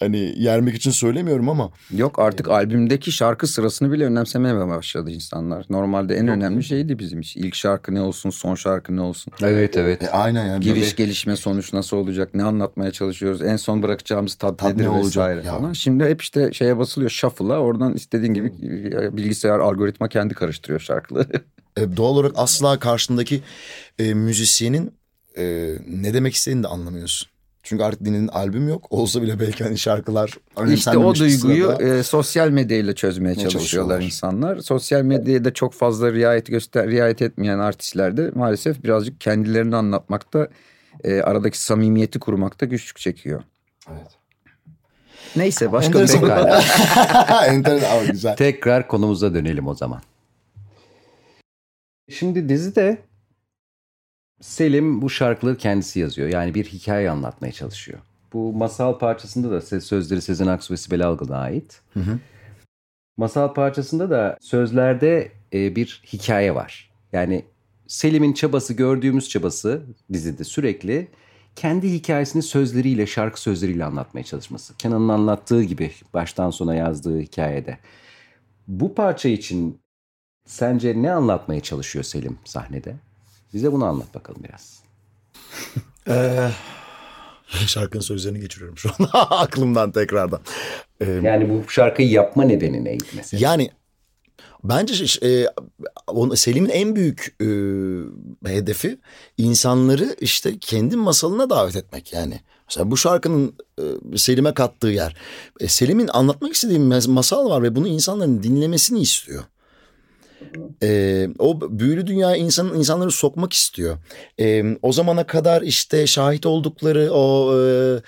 Hani yermek için söylemiyorum ama Yok artık albümdeki şarkı sırasını bile önemsemeye başladı insanlar. Normalde en önemli şeydi bizim için. İlk şarkı ne olsun, son şarkı ne olsun. Evet evet. e, aynen yani. Giriş, böyle- gelişme, sonuç nasıl olacak? Ne anlatmaya çalışıyoruz? En son bırakacağımız tat, Tat nedir ne olacak? vesaire Ya. falan. Şimdi hep işte şeye basılıyor shuffle'a. Oradan istediğin gibi e, bilgisayar algoritma kendi karıştırıyor şarkıları. [laughs] E, doğal olarak asla karşındaki e, müzisyenin e, ne demek istediğini de anlamıyorsun. Çünkü artık dinlenin albüm yok. Olsa bile belki hani şarkılar işte o duyguyu e, sosyal medyayla çözmeye çalışıyorlar çalışıyorlar? insanlar. Sosyal medyaya da çok fazla riayet göster riayet etmeyen artistler de maalesef birazcık kendilerini anlatmakta e, aradaki samimiyeti kurmakta güçlük çekiyor. Evet. Neyse başka bir Enteresan. [laughs] Enteresan ama güzel. Tekrar konumuza dönelim o zaman. Şimdi dizide Selim bu şarkıları kendisi yazıyor. Yani bir hikaye anlatmaya çalışıyor. Bu masal parçasında da sözleri Sezen Aksu ve Sibel Algın'a ait. Hı hı. Masal parçasında da sözlerde e, bir hikaye var. Yani Selim'in çabası, gördüğümüz çabası dizide sürekli kendi hikayesini sözleriyle, şarkı sözleriyle anlatmaya çalışması. Kenan'ın anlattığı gibi baştan sona yazdığı hikayede. Bu parça için sence ne anlatmaya çalışıyor Selim sahnede? Bize bunu anlat bakalım biraz. [laughs] Ee, şarkının sözlerini geçiriyorum şu an [laughs] aklımdan tekrardan. Ee, Yani bu şarkıyı yapma nedeni neydi mesela? Yani bence e, Selim'in en büyük e, hedefi insanları işte kendi masalına davet etmek yani. Mesela bu şarkının e, Selim'e kattığı yer. E, Selim'in anlatmak istediği masal var ve bunu insanların dinlemesini istiyor. E, o büyülü dünyaya insanın insanları sokmak istiyor. E, o zamana kadar işte şahit oldukları o e,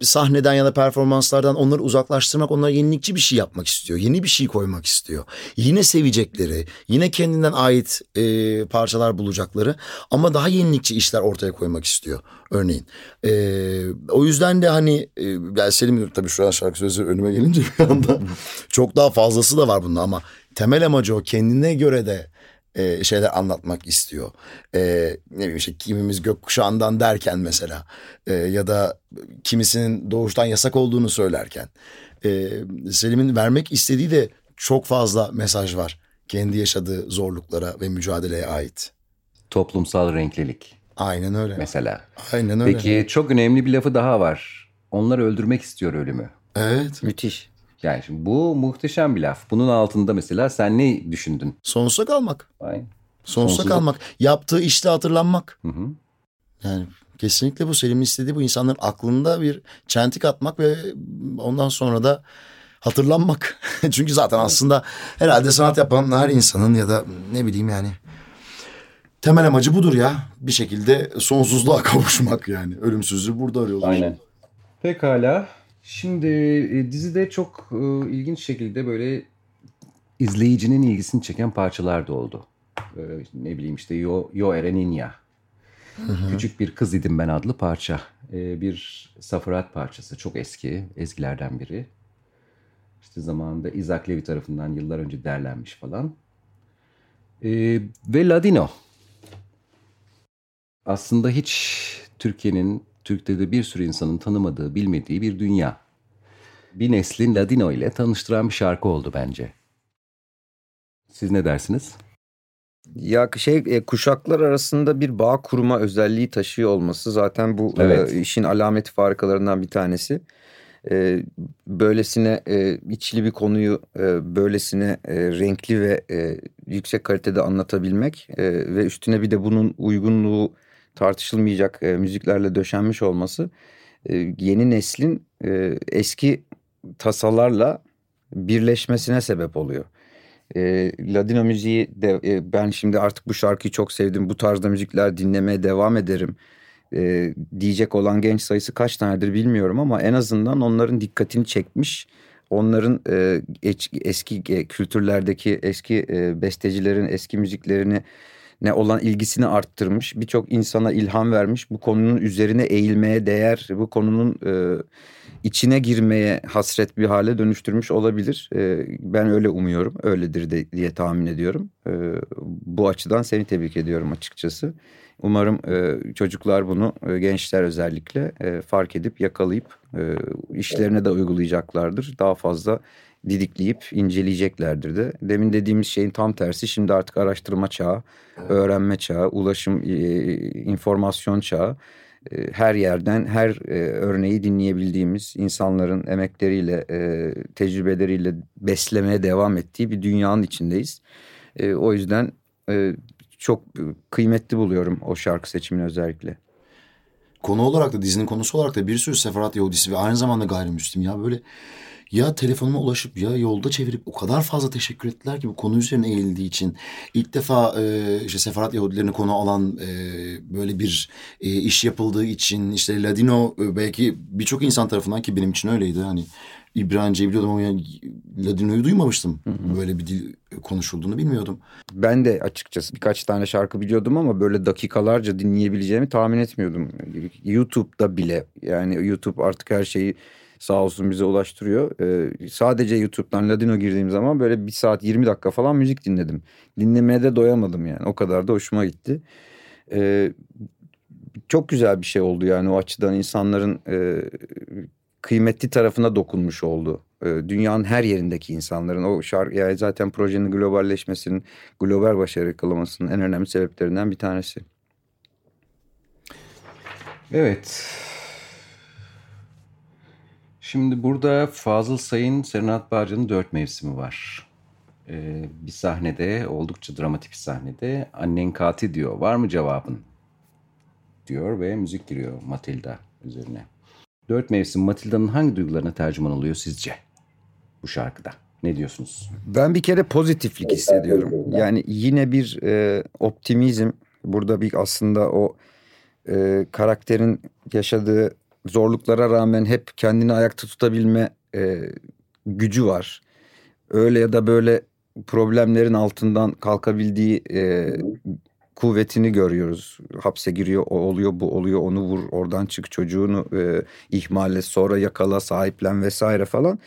sahneden ya da performanslardan onları uzaklaştırmak, onlara yenilikçi bir şey yapmak istiyor. Yeni bir şey koymak istiyor. Yine sevecekleri, yine kendinden ait e, parçalar bulacakları ama daha yenilikçi işler ortaya koymak istiyor örneğin. E, o yüzden de hani e, yani Selim tabii şu an şarkı sözleri önüme gelince bir anda [laughs] çok daha fazlası da var bunda ama temel amacı o kendine göre de e, şeyler anlatmak istiyor. E, ne bileyim işte kimimiz gökkuşağından derken mesela e, ya da kimisinin doğuştan yasak olduğunu söylerken e, Selim'in vermek istediği de çok fazla mesaj var. Kendi yaşadığı zorluklara ve mücadeleye ait. Toplumsal renklilik Aynen öyle. mesela. Aynen öyle. Peki çok önemli bir lafı daha var. Onları öldürmek istiyor ölümü. Evet. Müthiş. Yani şimdi bu muhteşem bir laf. Bunun altında mesela sen ne düşündün? Sonsuza kalmak. Aynen. Sonsuza Sonsuza- kalmak. Yaptığı işte hatırlanmak. Hı hı. Yani kesinlikle bu Selim'in istediği bu insanların aklında bir çentik atmak ve ondan sonra da hatırlanmak. [laughs] Çünkü zaten aslında herhalde sanat yapan her insanın ya da ne bileyim yani temel amacı budur ya. Bir şekilde sonsuzluğa [laughs] kavuşmak yani. Ölümsüzlüğü burada arıyorlar. Aynen. Pekala. Şimdi e, dizide çok e, ilginç şekilde böyle izleyicinin ilgisini çeken parçalar da oldu. E, ne bileyim işte Yo, Yo Ereninya. Küçük bir kız idim ben adlı parça. E, bir safarat parçası. Çok eski. Ezgilerden biri. İşte zamanında Isaac Levy tarafından yıllar önce derlenmiş falan. E, ve Ladino. Aslında hiç Türkiye'nin, Türk'te de bir sürü insanın tanımadığı, bilmediği bir dünya. Bir neslin Ladino ile tanıştıran bir şarkı oldu bence. Siz ne dersiniz? Ya şey e, kuşaklar arasında bir bağ kurma özelliği taşıyor olması zaten bu Evet. e, işin alameti farikalarından bir tanesi. E, böylesine e, içli bir konuyu e, böylesine e, renkli ve e, yüksek kalitede anlatabilmek e, ve üstüne bir de bunun uygunluğu tartışılmayacak e, müziklerle döşenmiş olması e, yeni neslin e, eski tasalarla birleşmesine sebep oluyor. E, Ladino müziği de e, ben şimdi artık bu şarkıyı çok sevdim. Bu tarzda müzikler dinlemeye devam ederim. E, diyecek olan genç sayısı kaç tanedir bilmiyorum ama en azından onların dikkatini çekmiş. Onların e, eski e, kültürlerdeki eski e, bestecilerin eski müziklerini ne olan ilgisini arttırmış. Birçok insana ilham vermiş. Bu konunun üzerine eğilmeye değer, bu konunun e, içine girmeye hasret bir hale dönüştürmüş olabilir. E, ben öyle umuyorum. Öyledir de, diye tahmin ediyorum. E, bu açıdan seni tebrik ediyorum açıkçası. Umarım e, çocuklar bunu, e, gençler özellikle e, fark edip yakalayıp e, işlerine de uygulayacaklardır. Daha fazla didikleyip inceleyeceklerdir de. Demin dediğimiz şeyin tam tersi şimdi artık araştırma çağı, öğrenme çağı, ulaşım, e, informasyon çağı. E, Her yerden her e, örneği dinleyebildiğimiz insanların emekleriyle, e, tecrübeleriyle beslemeye devam ettiği bir dünyanın içindeyiz. E, O yüzden e, çok kıymetli buluyorum o şarkı seçimini özellikle. Konu olarak da dizinin konusu olarak da bir sürü seferat Yahudisi ve aynı zamanda gayrimüslim ya böyle ya telefonuma ulaşıp ya yolda çevirip o kadar fazla teşekkür ettiler ki bu konu üzerine eğildiği için. ilk defa e, işte seferat Yahudilerini konu alan e, böyle bir e, iş yapıldığı için işte Ladino e, belki birçok insan tarafından ki benim için öyleydi hani İbranice'yi biliyordum ama yani Ladino'yu duymamıştım. Böyle bir dil konuşulduğunu bilmiyordum. Ben de açıkçası birkaç tane şarkı biliyordum ama böyle dakikalarca dinleyebileceğimi tahmin etmiyordum. YouTube'da bile yani YouTube artık her şeyi sağ olsun bize ulaştırıyor. Ee, sadece YouTube'dan Ladino girdiğim zaman böyle bir saat 20 dakika falan müzik dinledim. Dinlemeye de doyamadım yani o kadar da hoşuma gitti. Ee, çok güzel bir şey oldu yani o açıdan insanların e, kıymetli tarafına dokunmuş oldu. Ee, dünyanın her yerindeki insanların o şarkı yani zaten projenin globalleşmesinin global başarı yakalamasının en önemli sebeplerinden bir tanesi. Evet. Şimdi burada Fazıl Say'ın Serenat Bağcı'nın dört mevsimi var. Ee, bir sahnede, oldukça dramatik bir sahnede annen katil diyor. Var mı cevabın? Diyor ve müzik giriyor Matilda üzerine. Dört mevsim Matilda'nın hangi duygularına tercüman oluyor sizce? Bu şarkıda. Ne diyorsunuz? Ben bir kere pozitiflik hissediyorum. Yani yine bir e, optimizm. Burada bir aslında o e, karakterin yaşadığı zorluklara rağmen hep kendini ayakta tutabilme e, gücü var. Öyle ya da böyle problemlerin altından kalkabildiği e, kuvvetini görüyoruz. Hapse giriyor, o oluyor, bu oluyor, onu vur, oradan çık çocuğunu e, ihmal et, sonra yakala, sahiplen vesaire falan.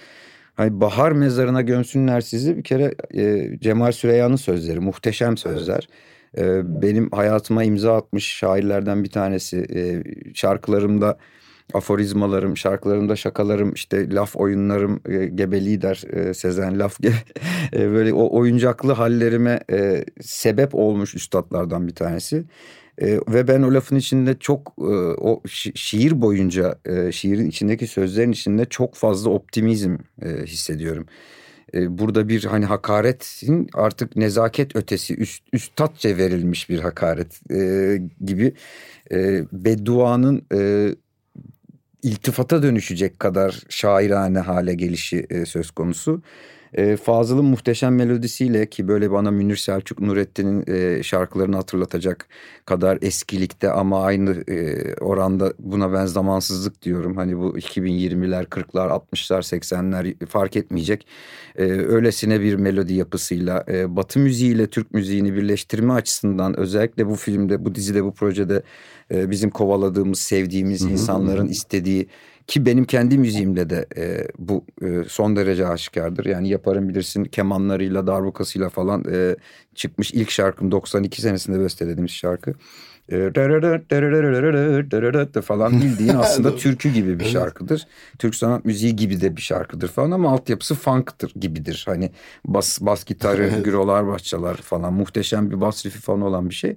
Hani bahar mezarına gömsünler sizi bir kere e, Cemal Süreyya'nın sözleri muhteşem sözler. E, benim hayatıma imza atmış şairlerden bir tanesi. E, şarkılarımda aforizmalarım, şarkılarımda şakalarım, işte laf oyunlarım, e, gebe lider e, Sezen Laf [laughs] e, böyle o oyuncaklı hallerime e, sebep olmuş üstadlardan bir tanesi. E, ve ben o lafın içinde çok e, o şi- şiir boyunca e, şiirin içindeki sözlerin içinde çok fazla optimizm e, hissediyorum. E, burada bir hani hakaretin artık nezaket ötesi üst, üstatça verilmiş bir hakaret e, gibi e, bedduanın e, iltifata dönüşecek kadar şairane hale gelişi e, söz konusu. E, Fazıl'ın muhteşem melodisiyle ki böyle bana Münir Selçuk Nurettin'in e, şarkılarını hatırlatacak kadar eskilikte ama aynı e, oranda buna ben zamansızlık diyorum. Hani bu 2020'ler, 40'lar, 60'lar, 80'ler fark etmeyecek. E, öylesine bir melodi yapısıyla e, Batı müziğiyle Türk müziğini birleştirme açısından özellikle bu filmde, bu dizide, bu projede e, bizim kovaladığımız, sevdiğimiz insanların istediği ki benim kendi müziğimde de e, bu e, son derece aşikardır. Yani yaparım bilirsin kemanlarıyla, darbukasıyla falan e, çıkmış ilk şarkım 92 senesinde bestelediğimiz şarkı. Falan bildiğin aslında türkü gibi bir şarkıdır. Türk sanat müziği gibi de bir şarkıdır falan ama altyapısı funk'tır gibidir. Hani bas bas gitarı, [laughs] gürolar, bahçeler falan muhteşem bir bas rifi falan olan bir şey.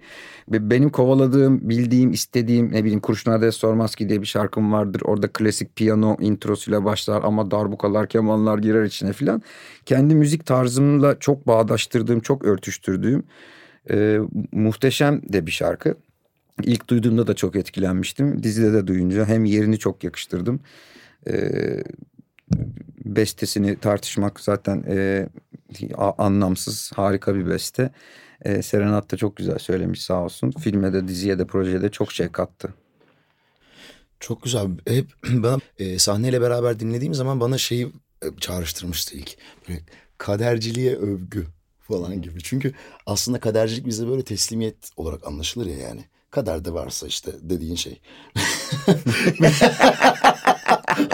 Ve benim kovaladığım, bildiğim, istediğim ne bileyim Kurşun Ades Sormazki diye bir şarkım vardır. Orada klasik piyano introsuyla başlar ama darbukalar, kemanlar girer içine filan. Kendi müzik tarzımla çok bağdaştırdığım, çok örtüştürdüğüm e, muhteşem de bir şarkı. İlk duyduğumda da çok etkilenmiştim. Dizide de duyunca hem yerini çok yakıştırdım. Ee, bestesini tartışmak zaten e, anlamsız harika bir beste. E, Serenat da çok güzel söylemiş sağ olsun. Filme de diziye de projeye de çok şey kattı. Çok güzel. Hep [clears throat] bana e, sahneyle beraber dinlediğim zaman bana şeyi e, çağrıştırmıştı ilk. Böyle kaderciliğe övgü falan gibi. Çünkü aslında kadercilik bize böyle teslimiyet olarak anlaşılır ya yani. Kaderde varsa işte dediğin şey. [laughs]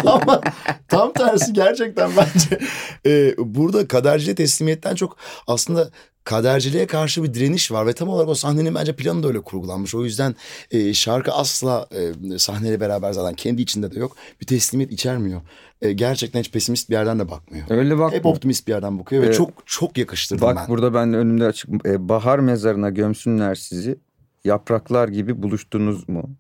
Ama tam tersi gerçekten bence e, burada kaderciliğe teslimiyetten çok aslında kaderciliğe karşı bir direniş var ve tam olarak o sahnenin bence planı da öyle kurgulanmış. O yüzden e, şarkı asla e, sahneyle beraber zaten kendi içinde de yok. Bir teslimiyet içermiyor. E, gerçekten hiç pesimist bir yerden de bakmıyor. Öyle bak. Hep optimist bir yerden bakıyor ve çok çok yakıştırdım bak, ben. Bak burada ben önümde açık e, bahar mezarına gömsünler sizi. Yapraklar gibi buluştunuz mu?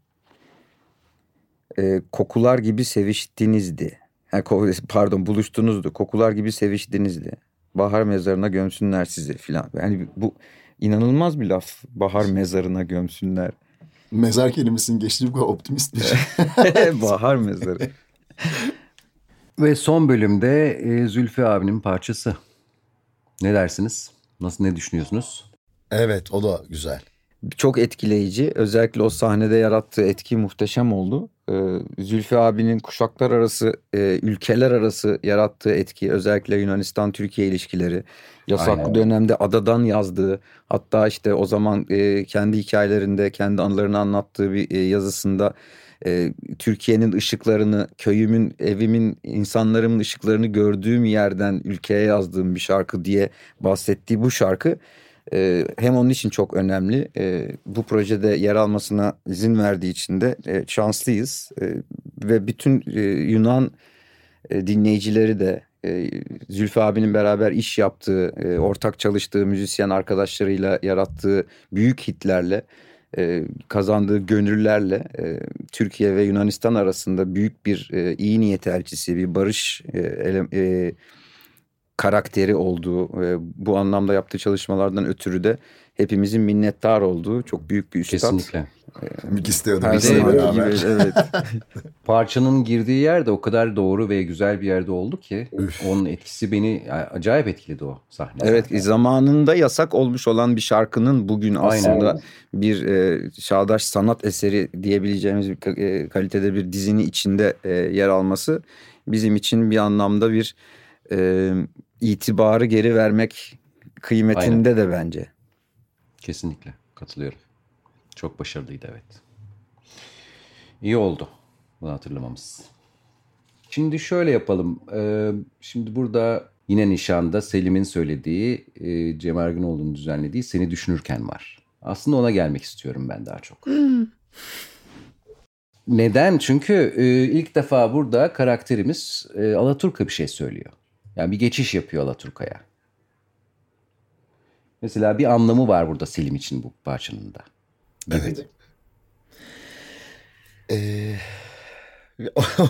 E, kokular gibi seviştinizdi. Ha, [laughs] pardon buluştunuzdu. Kokular gibi seviştinizdi. Bahar mezarına gömsünler sizi filan. Yani bu inanılmaz bir laf. Bahar mezarına gömsünler. Mezar kelimesinin geçtiği bu kadar optimist bir şey. [laughs] Bahar mezarı. [laughs] Ve son bölümde e, Zülfü abinin parçası. Ne dersiniz? Nasıl ne düşünüyorsunuz? Evet o da güzel çok etkileyici. Özellikle o sahnede yarattığı etki muhteşem oldu. Ee, Zülfü abinin kuşaklar arası, e, ülkeler arası yarattığı etki özellikle Yunanistan-Türkiye ilişkileri. Yasaklı Aynen. dönemde adadan yazdığı hatta işte o zaman e, kendi hikayelerinde kendi anılarını anlattığı bir e, yazısında Türkiye'nin ışıklarını, köyümün, evimin, insanlarımın ışıklarını gördüğüm yerden ülkeye yazdığım bir şarkı diye bahsettiği bu şarkı e, hem onun için çok önemli. E, bu projede yer almasına izin verdiği için de e, şanslıyız. E, ve bütün e, Yunan e, dinleyicileri de e, Zülfü abinin beraber iş yaptığı, e, ortak çalıştığı müzisyen arkadaşlarıyla yarattığı büyük hitlerle e, kazandığı gönüllerle e, Türkiye ve Yunanistan arasında büyük bir e, iyi niyet elçisi, bir barış e, ele, e, karakteri olduğu ve bu anlamda yaptığı çalışmalardan ötürü de hepimizin minnettar olduğu çok büyük bir üstad. Kesinlikle. Ee, istiyordum. Her şey gibi, evet. [laughs] Parçanın girdiği yer de o kadar doğru ve güzel bir yerde oldu ki Üf. onun etkisi beni acayip etkiledi o sahne. Evet zamanında yasak olmuş olan bir şarkının bugün aslında Aynen. bir e, çağdaş sanat eseri diyebileceğimiz bir e, kalitede bir dizini içinde e, yer alması bizim için bir anlamda bir e, itibarı geri vermek kıymetinde Aynen. de bence. Kesinlikle katılıyorum. Çok başarılıydı evet. İyi oldu bunu hatırlamamız. Şimdi şöyle yapalım. Ee, şimdi burada yine nişanda Selim'in söylediği, e, Cem Ergünoğlu'nun düzenlediği Seni Düşünürken var. Aslında ona gelmek istiyorum ben daha çok. Hmm. Neden? Çünkü e, ilk defa burada karakterimiz e, Alaturka bir şey söylüyor. Yani bir geçiş yapıyor Alaturka'ya. Mesela bir anlamı var burada Selim için bu parçanın da. Evet. Ee,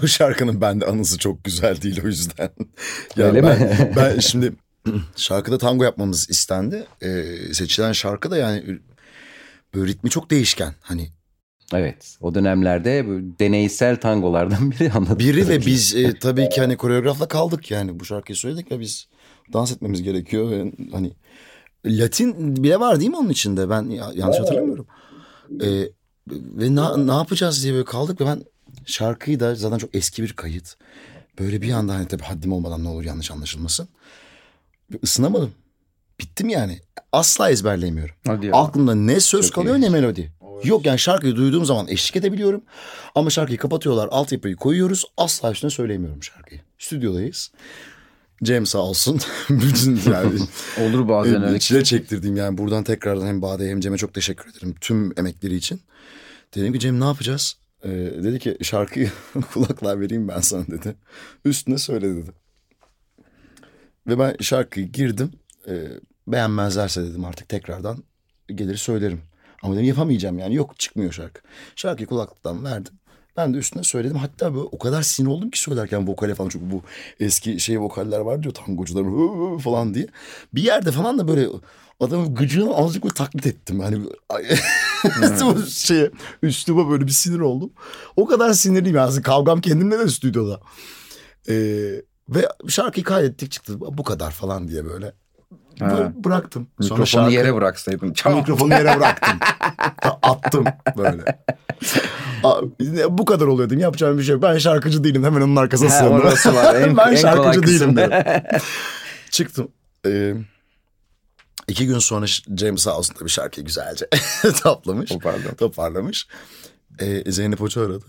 o şarkının bende anısı çok güzel değil o yüzden. ya Öyle ben, mi? [laughs] ben şimdi şarkıda tango yapmamız istendi. Ee, seçilen şarkı da yani böyle ritmi çok değişken. Hani Evet o dönemlerde deneysel tangolardan [laughs] biri anladım. Biri ve biz e, tabii ki hani koreografla kaldık yani bu şarkıyı söyledik ve biz dans etmemiz gerekiyor ve hani Latin bile var değil mi onun içinde ben yanlış hatırlamıyorum. E, ve na, ne yapacağız diye böyle kaldık ve ben şarkıyı da zaten çok eski bir kayıt. Böyle bir anda hani tabii haddim olmadan ne olur yanlış anlaşılmasın. Isınamadım. Bittim yani. Asla ezberleyemiyorum. Hadi ya. Aklımda ne söz Çok kalıyor iyi. ne melodi. Yok yani şarkıyı duyduğum zaman eşlik edebiliyorum. Ama şarkıyı kapatıyorlar, altyapıyı koyuyoruz. Asla üstüne söyleyemiyorum şarkıyı. Stüdyodayız. Cem sağ olsun. [laughs] Bütün yani [laughs] Olur bazen öyle. çile çektirdim yani. Buradan tekrardan hem Bade'ye hem Cem'e çok teşekkür ederim. Tüm emekleri için. Dedim ki Cem ne yapacağız? Ee, dedi ki şarkıyı [laughs] kulaklığa vereyim ben sana dedi. Üstüne söyle dedi. Ve ben şarkıyı girdim. Ee, beğenmezlerse dedim artık tekrardan gelir söylerim. Ama dedim yapamayacağım yani yok çıkmıyor şarkı. Şarkıyı kulaklıktan verdim. Ben de üstüne söyledim. Hatta böyle o kadar sinir oldum ki söylerken vokale falan. Çünkü bu eski şey vokaller var diyor tangocular hı hı falan diye. Bir yerde falan da böyle adamın gıcığını azıcık böyle taklit ettim. Hani o [laughs] şeye üstüme böyle bir sinir oldum. O kadar sinirliyim aslında kavgam kendimle de stüdyoda. Ee, ve şarkıyı kaydettik çıktı bu kadar falan diye böyle. Ha. Bıraktım. Sonra Mikrofonu şarkı- yere bıraksaydın. Çal. Mikrofonu yere bıraktım. [laughs] Attım böyle. Bu kadar oluyor dedim. Yapacağım bir şey yok. Ben şarkıcı değilim. Hemen onun arkasına sığındım. orası var. En- [laughs] ben en şarkıcı değilim dedim. [laughs] Çıktım. Ee, iki gün sonra James sağ olsun tabii şarkıyı güzelce toplamış. Toparladı. Toparlamış. Ee, Zeynep Hoca aradı.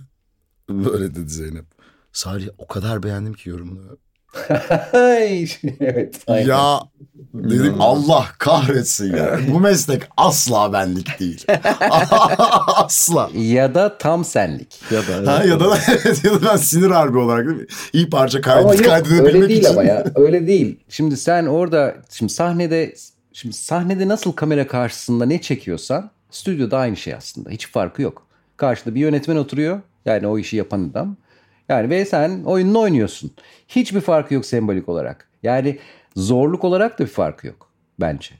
Böyle dedi Zeynep. Salih o kadar beğendim ki yorumunu. Ay, evet. aynen. Ya dedim. Allah kahretsin ya. Bu meslek asla benlik değil. [laughs] asla. Ya da tam senlik. Ya da Ha, ya da [laughs] ya da ben sinir harbi olarak değil mi? İyi parça kaydet kaydedebilmek öyle değil için. ama ya [laughs] öyle değil. Şimdi sen orada şimdi sahnede şimdi sahnede nasıl kamera karşısında ne çekiyorsan stüdyoda aynı şey aslında. Hiç farkı yok. Karşıda bir yönetmen oturuyor. Yani o işi yapan adam. Yani ve sen oyununu oynuyorsun. Hiçbir farkı yok sembolik olarak. Yani zorluk olarak da bir farkı yok bence.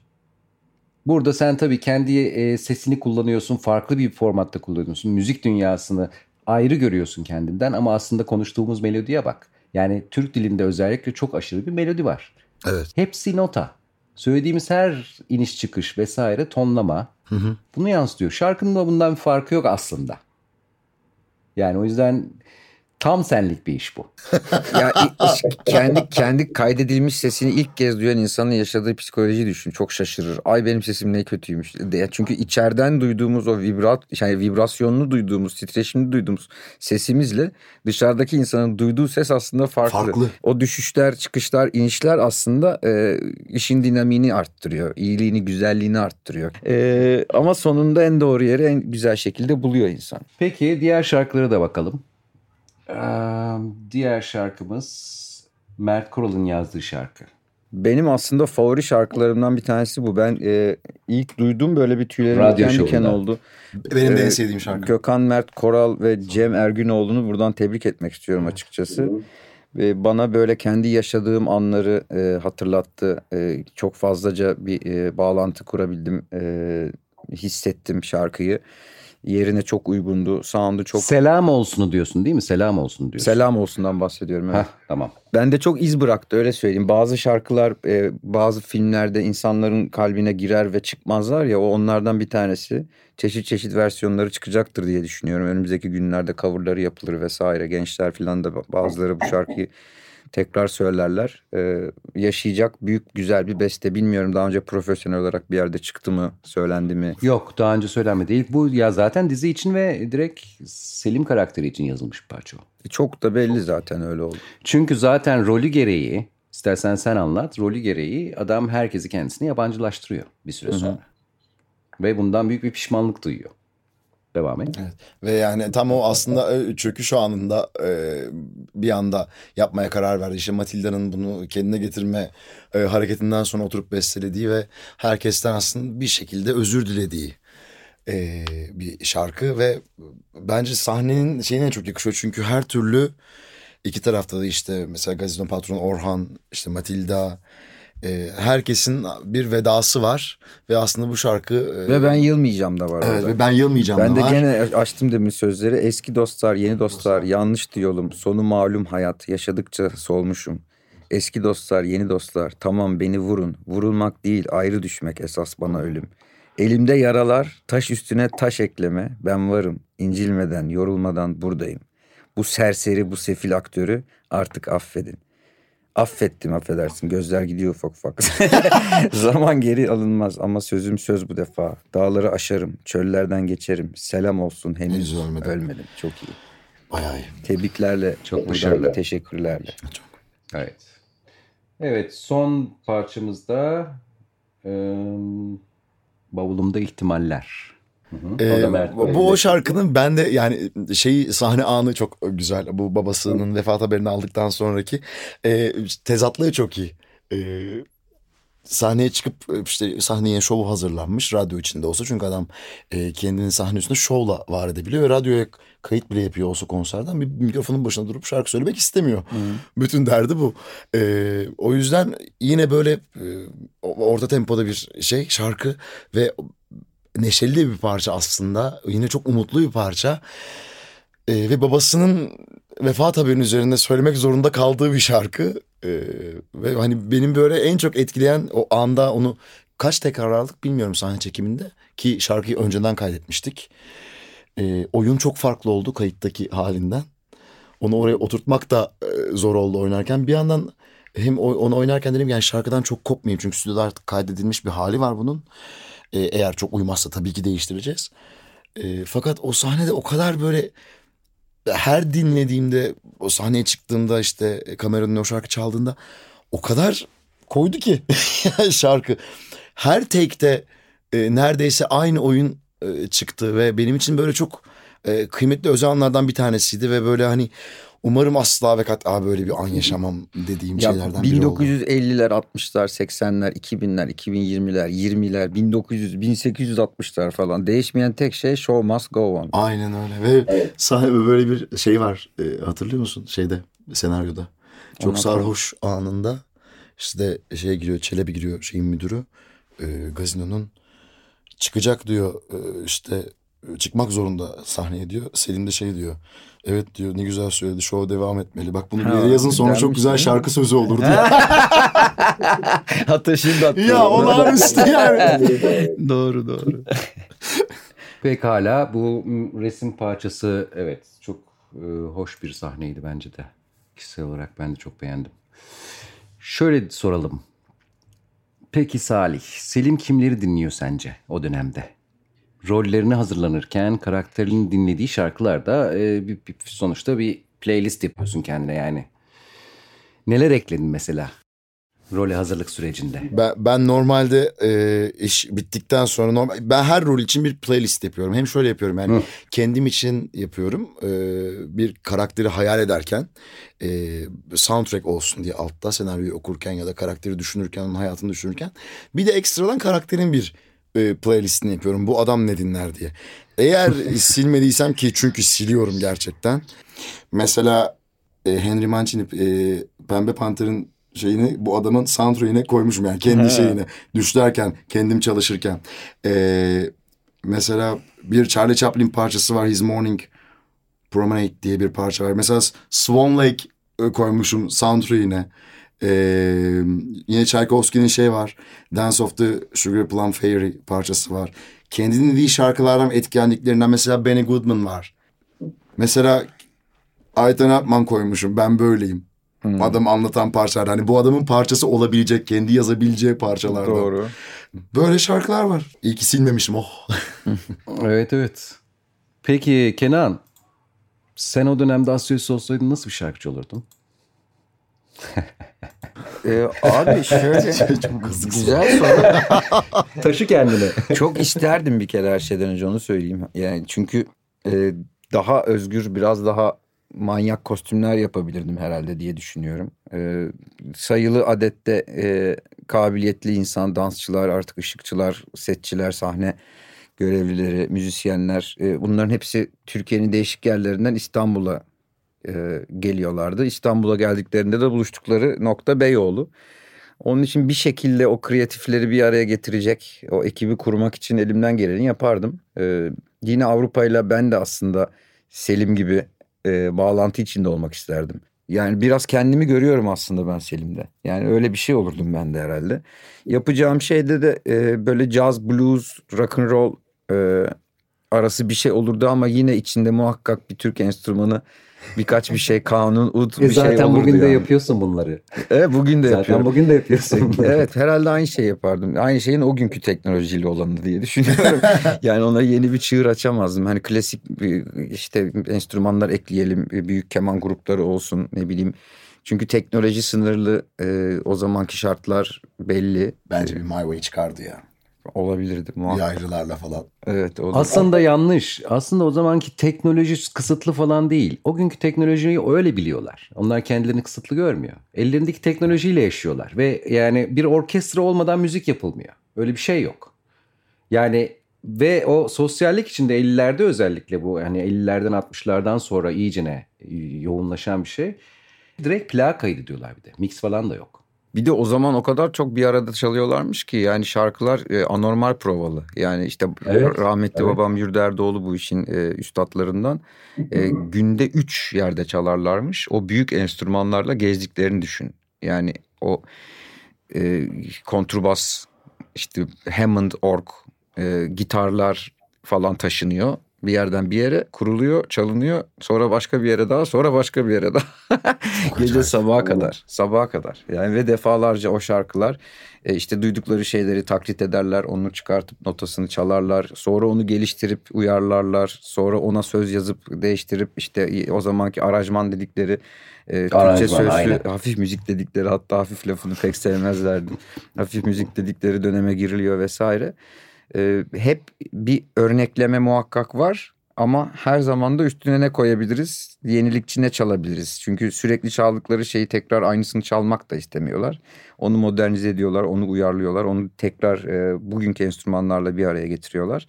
Burada sen tabii kendi e, sesini kullanıyorsun, farklı bir formatta kullanıyorsun. Müzik dünyasını ayrı görüyorsun kendinden ama aslında konuştuğumuz melodiye bak. Yani Türk dilinde özellikle çok aşırı bir melodi var. Evet. Hepsi nota. Söylediğimiz her iniş çıkış vesaire tonlama bunu yansıtıyor. Şarkının da bundan bir farkı yok aslında. Yani o yüzden tam senlik bir iş bu. ya kendi kendi kaydedilmiş sesini ilk kez duyan insanın yaşadığı psikoloji düşün. Çok şaşırır. Ay benim sesim ne kötüymüş. De- Çünkü içeriden duyduğumuz o vibrat yani vibrasyonunu duyduğumuz, titreşimli duyduğumuz sesimizle dışarıdaki insanın duyduğu ses aslında farklı. Farklı. O düşüşler, çıkışlar, inişler aslında e, işin dinamiğini arttırıyor. iyiliğini, güzelliğini arttırıyor. E, ama sonunda en doğru yeri en güzel şekilde buluyor insan. Peki diğer şarkılara da bakalım. Diğer şarkımız Mert Koral'ın yazdığı şarkı. Benim aslında favori şarkılarımdan bir tanesi bu. Ben e, ilk duyduğum böyle bir tüylerim Radyo diken diken oldu. Benim de en sevdiğim şarkı. Gökhan Mert Koral ve Cem Ergünoğlu'nu buradan tebrik etmek istiyorum açıkçası. Ve bana böyle kendi yaşadığım anları e, hatırlattı. E, çok fazlaca bir e, bağlantı kurabildim. E, hissettim şarkıyı. Yerine çok uygundu. Sound'u çok... Selam olsunu diyorsun değil mi? Selam olsun diyorsun. Selam olsundan bahsediyorum. Evet. Heh, tamam. Bende çok iz bıraktı öyle söyleyeyim. Bazı şarkılar e, bazı filmlerde insanların kalbine girer ve çıkmazlar ya o onlardan bir tanesi. Çeşit çeşit versiyonları çıkacaktır diye düşünüyorum. Önümüzdeki günlerde coverları yapılır vesaire. Gençler falan da bazıları bu şarkıyı tekrar söylerler. E, yaşayacak büyük güzel bir beste. Bilmiyorum daha önce profesyonel olarak bir yerde çıktı mı, söylendi mi? Yok daha önce söylenmedi. değil. Bu ya zaten dizi için ve direkt Selim karakteri için yazılmış bir parça o. E, çok da belli zaten öyle oldu. Çünkü zaten rolü gereği istersen sen anlat. Rolü gereği adam herkesi kendisine yabancılaştırıyor bir süre sonra. Ve bundan büyük bir pişmanlık duyuyor. Devam et. Evet. Ve yani tam o aslında e, çöküş anında e, bir anda yapmaya karar verdi. İşte Matilda'nın bunu kendine getirme e, hareketinden sonra oturup bestelediği ve herkesten aslında bir şekilde özür dilediği e, bir şarkı ve bence sahnenin şeyine çok yakışıyor. Çünkü her türlü iki tarafta da işte mesela Gazino Patron Orhan, işte Matilda e, herkesin bir vedası var ve aslında bu şarkı e, Ve ben yılmayacağım da var evet orada. ve ben yılmayacağım Ben da de var. gene açtım demin sözleri. Eski dostlar, yeni dostlar, yanlıştı yolum. Sonu malum hayat, yaşadıkça solmuşum. Eski dostlar, yeni dostlar, tamam beni vurun. Vurulmak değil, ayrı düşmek esas bana ölüm. Elimde yaralar, taş üstüne taş ekleme. Ben varım, incilmeden, yorulmadan buradayım. Bu serseri, bu sefil aktörü artık affedin. Affettim affedersin gözler gidiyor ufak ufak. [laughs] Zaman geri alınmaz ama sözüm söz bu defa. Dağları aşarım, çöllerden geçerim. Selam olsun henüz, Henüz ölmedim. ölmedim. Çok iyi. Bayağı iyi. Tebriklerle, Çok başarılı. Teşekkürlerle. Evet. Evet son parçamızda e, bavulumda ihtimaller. Hı hı. Ee, bu, o şarkının ben de yani şey sahne anı çok güzel. Bu babasının vefat haberini aldıktan sonraki e, tezatlığı çok iyi. E, sahneye çıkıp e, işte sahneye şovu hazırlanmış radyo içinde olsa çünkü adam e, kendini sahne üstünde şovla var edebiliyor ve radyoya kayıt bile yapıyor olsa konserden bir mikrofonun başına durup şarkı söylemek istemiyor. Bütün derdi bu. E, o yüzden yine böyle e, orta tempoda bir şey şarkı ve neşeli bir parça aslında. Yine çok umutlu bir parça. Ee, ve babasının vefat haberinin üzerinde söylemek zorunda kaldığı bir şarkı. Ee, ve hani benim böyle en çok etkileyen o anda onu kaç tekrar aldık bilmiyorum sahne çekiminde. Ki şarkıyı önceden kaydetmiştik. Ee, oyun çok farklı oldu kayıttaki halinden. Onu oraya oturtmak da e, zor oldu oynarken. Bir yandan hem onu oynarken dedim yani şarkıdan çok kopmayayım. Çünkü stüdyoda artık kaydedilmiş bir hali var bunun. Ee, eğer çok uymazsa tabii ki değiştireceğiz. Ee, fakat o sahnede o kadar böyle her dinlediğimde o sahneye çıktığımda işte kameranın o şarkı çaldığında o kadar koydu ki [laughs] şarkı. Her take'te e, neredeyse aynı oyun e, çıktı ve benim için böyle çok e, kıymetli özel anlardan bir tanesiydi ve böyle hani umarım asla ve kat'a böyle bir an yaşamam dediğim Ya şeylerden biri oldu. 1950'ler, 60'lar, 80'ler, 2000'ler, 2020'ler, 20'ler, 1900, 1860'lar falan. Değişmeyen tek şey show must go on. Aynen öyle ve sahne böyle bir şey var e, hatırlıyor musun şeyde senaryoda çok Ondan sarhoş anında işte şeye giriyor Çelebi giriyor şeyin müdürü e, gazinonun çıkacak diyor e, işte çıkmak zorunda sahneye diyor Selim de şey diyor evet diyor ne güzel söyledi show devam etmeli bak bunu bir yere yazın sonra çok güzel şarkı sözü olur diyor. Hatta şimdi hatırladım. ya olağanüstü yani. [laughs] doğru doğru. [laughs] Pekala bu resim parçası evet çok e, hoş bir sahneydi bence de. Kişisel olarak ben de çok beğendim. Şöyle soralım. Peki Salih, Selim kimleri dinliyor sence o dönemde? Rollerine hazırlanırken karakterinin dinlediği şarkılarda e, bir, bir- sonuçta bir playlist yapıyorsun kendine yani. Neler ekledin mesela role hazırlık sürecinde? Ben, ben normalde e, iş bittikten sonra normal ben her rol için bir playlist yapıyorum. Hem şöyle yapıyorum yani Hı. kendim için yapıyorum. E, bir karakteri hayal ederken e, soundtrack olsun diye altta senaryoyu okurken ya da karakteri düşünürken onun hayatını düşünürken bir de ekstradan karakterin bir e, playlistini yapıyorum. Bu adam ne dinler diye. Eğer [laughs] silmediysem ki çünkü siliyorum gerçekten. Mesela e, Henry Mancini e, Pembe Panter'ın şeyini bu adamın soundtrack'ine koymuşum yani kendi He. şeyine düşlerken kendim çalışırken. E, mesela bir Charlie Chaplin parçası var His Morning Promenade diye bir parça var. Mesela Swan Lake e, koymuşum soundtrack'ine. E, yine Tchaikovsky'nin şey var. Dance of the Sugar Plum Fairy parçası var. Kendi dinlediği şarkılardan etkilendiklerinden mesela Benny Goodman var. Mesela Ayten Apman koymuşum. Ben böyleyim. Hmm. Adam anlatan parçalar. Hani bu adamın parçası olabilecek, kendi yazabileceği parçalardan. Doğru. Böyle şarkılar var. İyi ki silmemişim oh. [laughs] Evet evet. Peki Kenan, sen o dönemde Asyos olsaydın nasıl bir şarkıcı olurdun? Ee, abi şöyle [laughs] güzel soru. Taşı kendine. Çok isterdim bir kere her şeyden önce onu söyleyeyim. Yani çünkü e, daha özgür biraz daha manyak kostümler yapabilirdim herhalde diye düşünüyorum. E, sayılı adette e, kabiliyetli insan, dansçılar, artık ışıkçılar, setçiler, sahne görevlileri, müzisyenler e, bunların hepsi Türkiye'nin değişik yerlerinden İstanbul'a e, geliyorlardı. İstanbul'a geldiklerinde de buluştukları nokta Beyoğlu. Onun için bir şekilde o kreatifleri bir araya getirecek, o ekibi kurmak için elimden geleni yapardım. Ee, yine Avrupa ile ben de aslında Selim gibi e, bağlantı içinde olmak isterdim. Yani biraz kendimi görüyorum aslında ben Selim'de. Yani öyle bir şey olurdum ben de herhalde. Yapacağım şeyde de e, böyle jazz, blues, rock and roll e, arası bir şey olurdu ama yine içinde muhakkak bir Türk enstrümanı birkaç bir şey kanun, ud E bir şey zaten bugün de yani. yapıyorsun bunları. Evet bugün de Zaten yapıyorum. bugün de yapıyorsun. [laughs] evet herhalde aynı şey yapardım. Aynı şeyin o günkü teknolojiyle olanı diye düşünüyorum. [laughs] yani ona yeni bir çığır açamazdım. Hani klasik bir işte enstrümanlar ekleyelim, büyük keman grupları olsun ne bileyim. Çünkü teknoloji sınırlı, e, o zamanki şartlar belli Bence bir My Way çıkardı ya. Olabilirdi muhakkak. Yaylılarla falan. Evet, o da- Aslında yanlış. Aslında o zamanki teknoloji kısıtlı falan değil. O günkü teknolojiyi öyle biliyorlar. Onlar kendilerini kısıtlı görmüyor. Ellerindeki teknolojiyle yaşıyorlar. Ve yani bir orkestra olmadan müzik yapılmıyor. Öyle bir şey yok. Yani ve o sosyallik içinde 50'lerde özellikle bu yani 50'lerden 60'lardan sonra iyicene yoğunlaşan bir şey. Direkt plak kaydı diyorlar bir de. Mix falan da yok. Bir de o zaman o kadar çok bir arada çalıyorlarmış ki yani şarkılar e, anormal provalı. Yani işte Evet, rahmetli evet. babam Yurderdoğlu bu işin e, üstadlarından. E, [laughs] günde üç yerde çalarlarmış. O büyük enstrümanlarla gezdiklerini düşün. Yani o e, kontrbas işte Hammond org e, gitarlar falan taşınıyor. Bir yerden bir yere kuruluyor, çalınıyor. Sonra başka bir yere daha, sonra başka bir yere daha. [laughs] Gece sabaha kadar, sabaha kadar. Yani ve defalarca o şarkılar e, işte duydukları şeyleri taklit ederler, onu çıkartıp notasını çalarlar. Sonra onu geliştirip uyarlarlar. Sonra ona söz yazıp değiştirip işte o zamanki arajman dedikleri e, Türkçe sözlü aynen. hafif müzik dedikleri hatta hafif lafını pek sevmezlerdi. hafif müzik dedikleri döneme giriliyor vesaire. Ee, hep bir örnekleme muhakkak var ama her zaman da üstüne ne koyabiliriz? Yenilikçi ne çalabiliriz? Çünkü sürekli çaldıkları şeyi tekrar aynısını çalmak da istemiyorlar. Onu modernize ediyorlar, onu uyarlıyorlar, onu tekrar e, bugünkü enstrümanlarla bir araya getiriyorlar.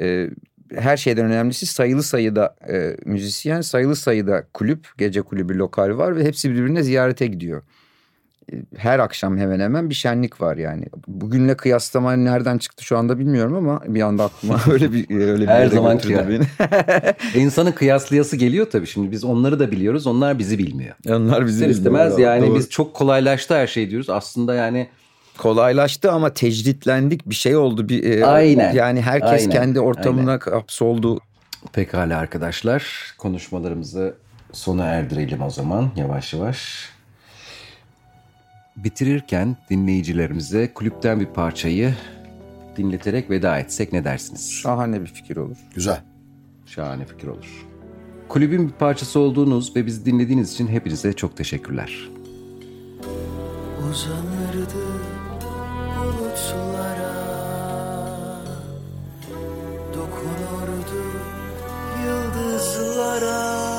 E, her şeyden önemlisi sayılı sayıda e, müzisyen, sayılı sayıda kulüp, gece kulübü, lokal var ve hepsi birbirine ziyarete gidiyor. Her akşam hemen hemen bir şenlik var yani. Bugünle kıyaslama nereden çıktı şu anda bilmiyorum ama bir anda aklıma [laughs] öyle bir öyle bir Her zamanki götürdü beni. [laughs] İnsanın kıyaslayası geliyor tabii şimdi. Biz onları da biliyoruz. Onlar bizi bilmiyor. Onlar bizi İster istemez bilmiyorlar. yani Doğru. biz çok kolaylaştı her şey diyoruz. Aslında yani kolaylaştı ama tecritlendik bir şey oldu bir e, Aynen. yani herkes Aynen. kendi ortamına hapsoldu. pekala arkadaşlar konuşmalarımızı sona erdirelim o zaman yavaş yavaş. Bitirirken dinleyicilerimize kulüpten bir parçayı dinleterek veda etsek ne dersiniz? Şahane bir fikir olur. Güzel. Şahane fikir olur. Kulübün bir parçası olduğunuz ve bizi dinlediğiniz için hepinize çok teşekkürler. Uzanırdı bulutlara Dokunurdu yıldızlara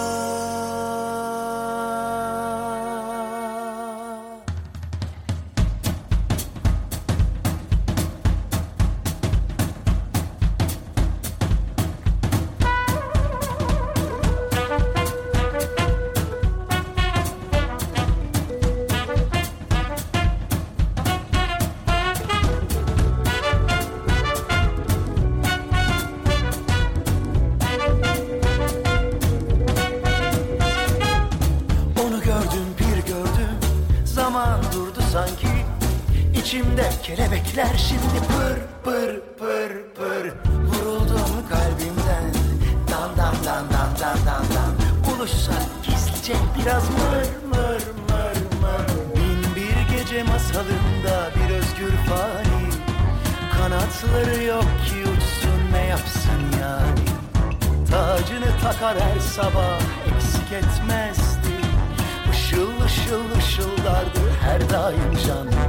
her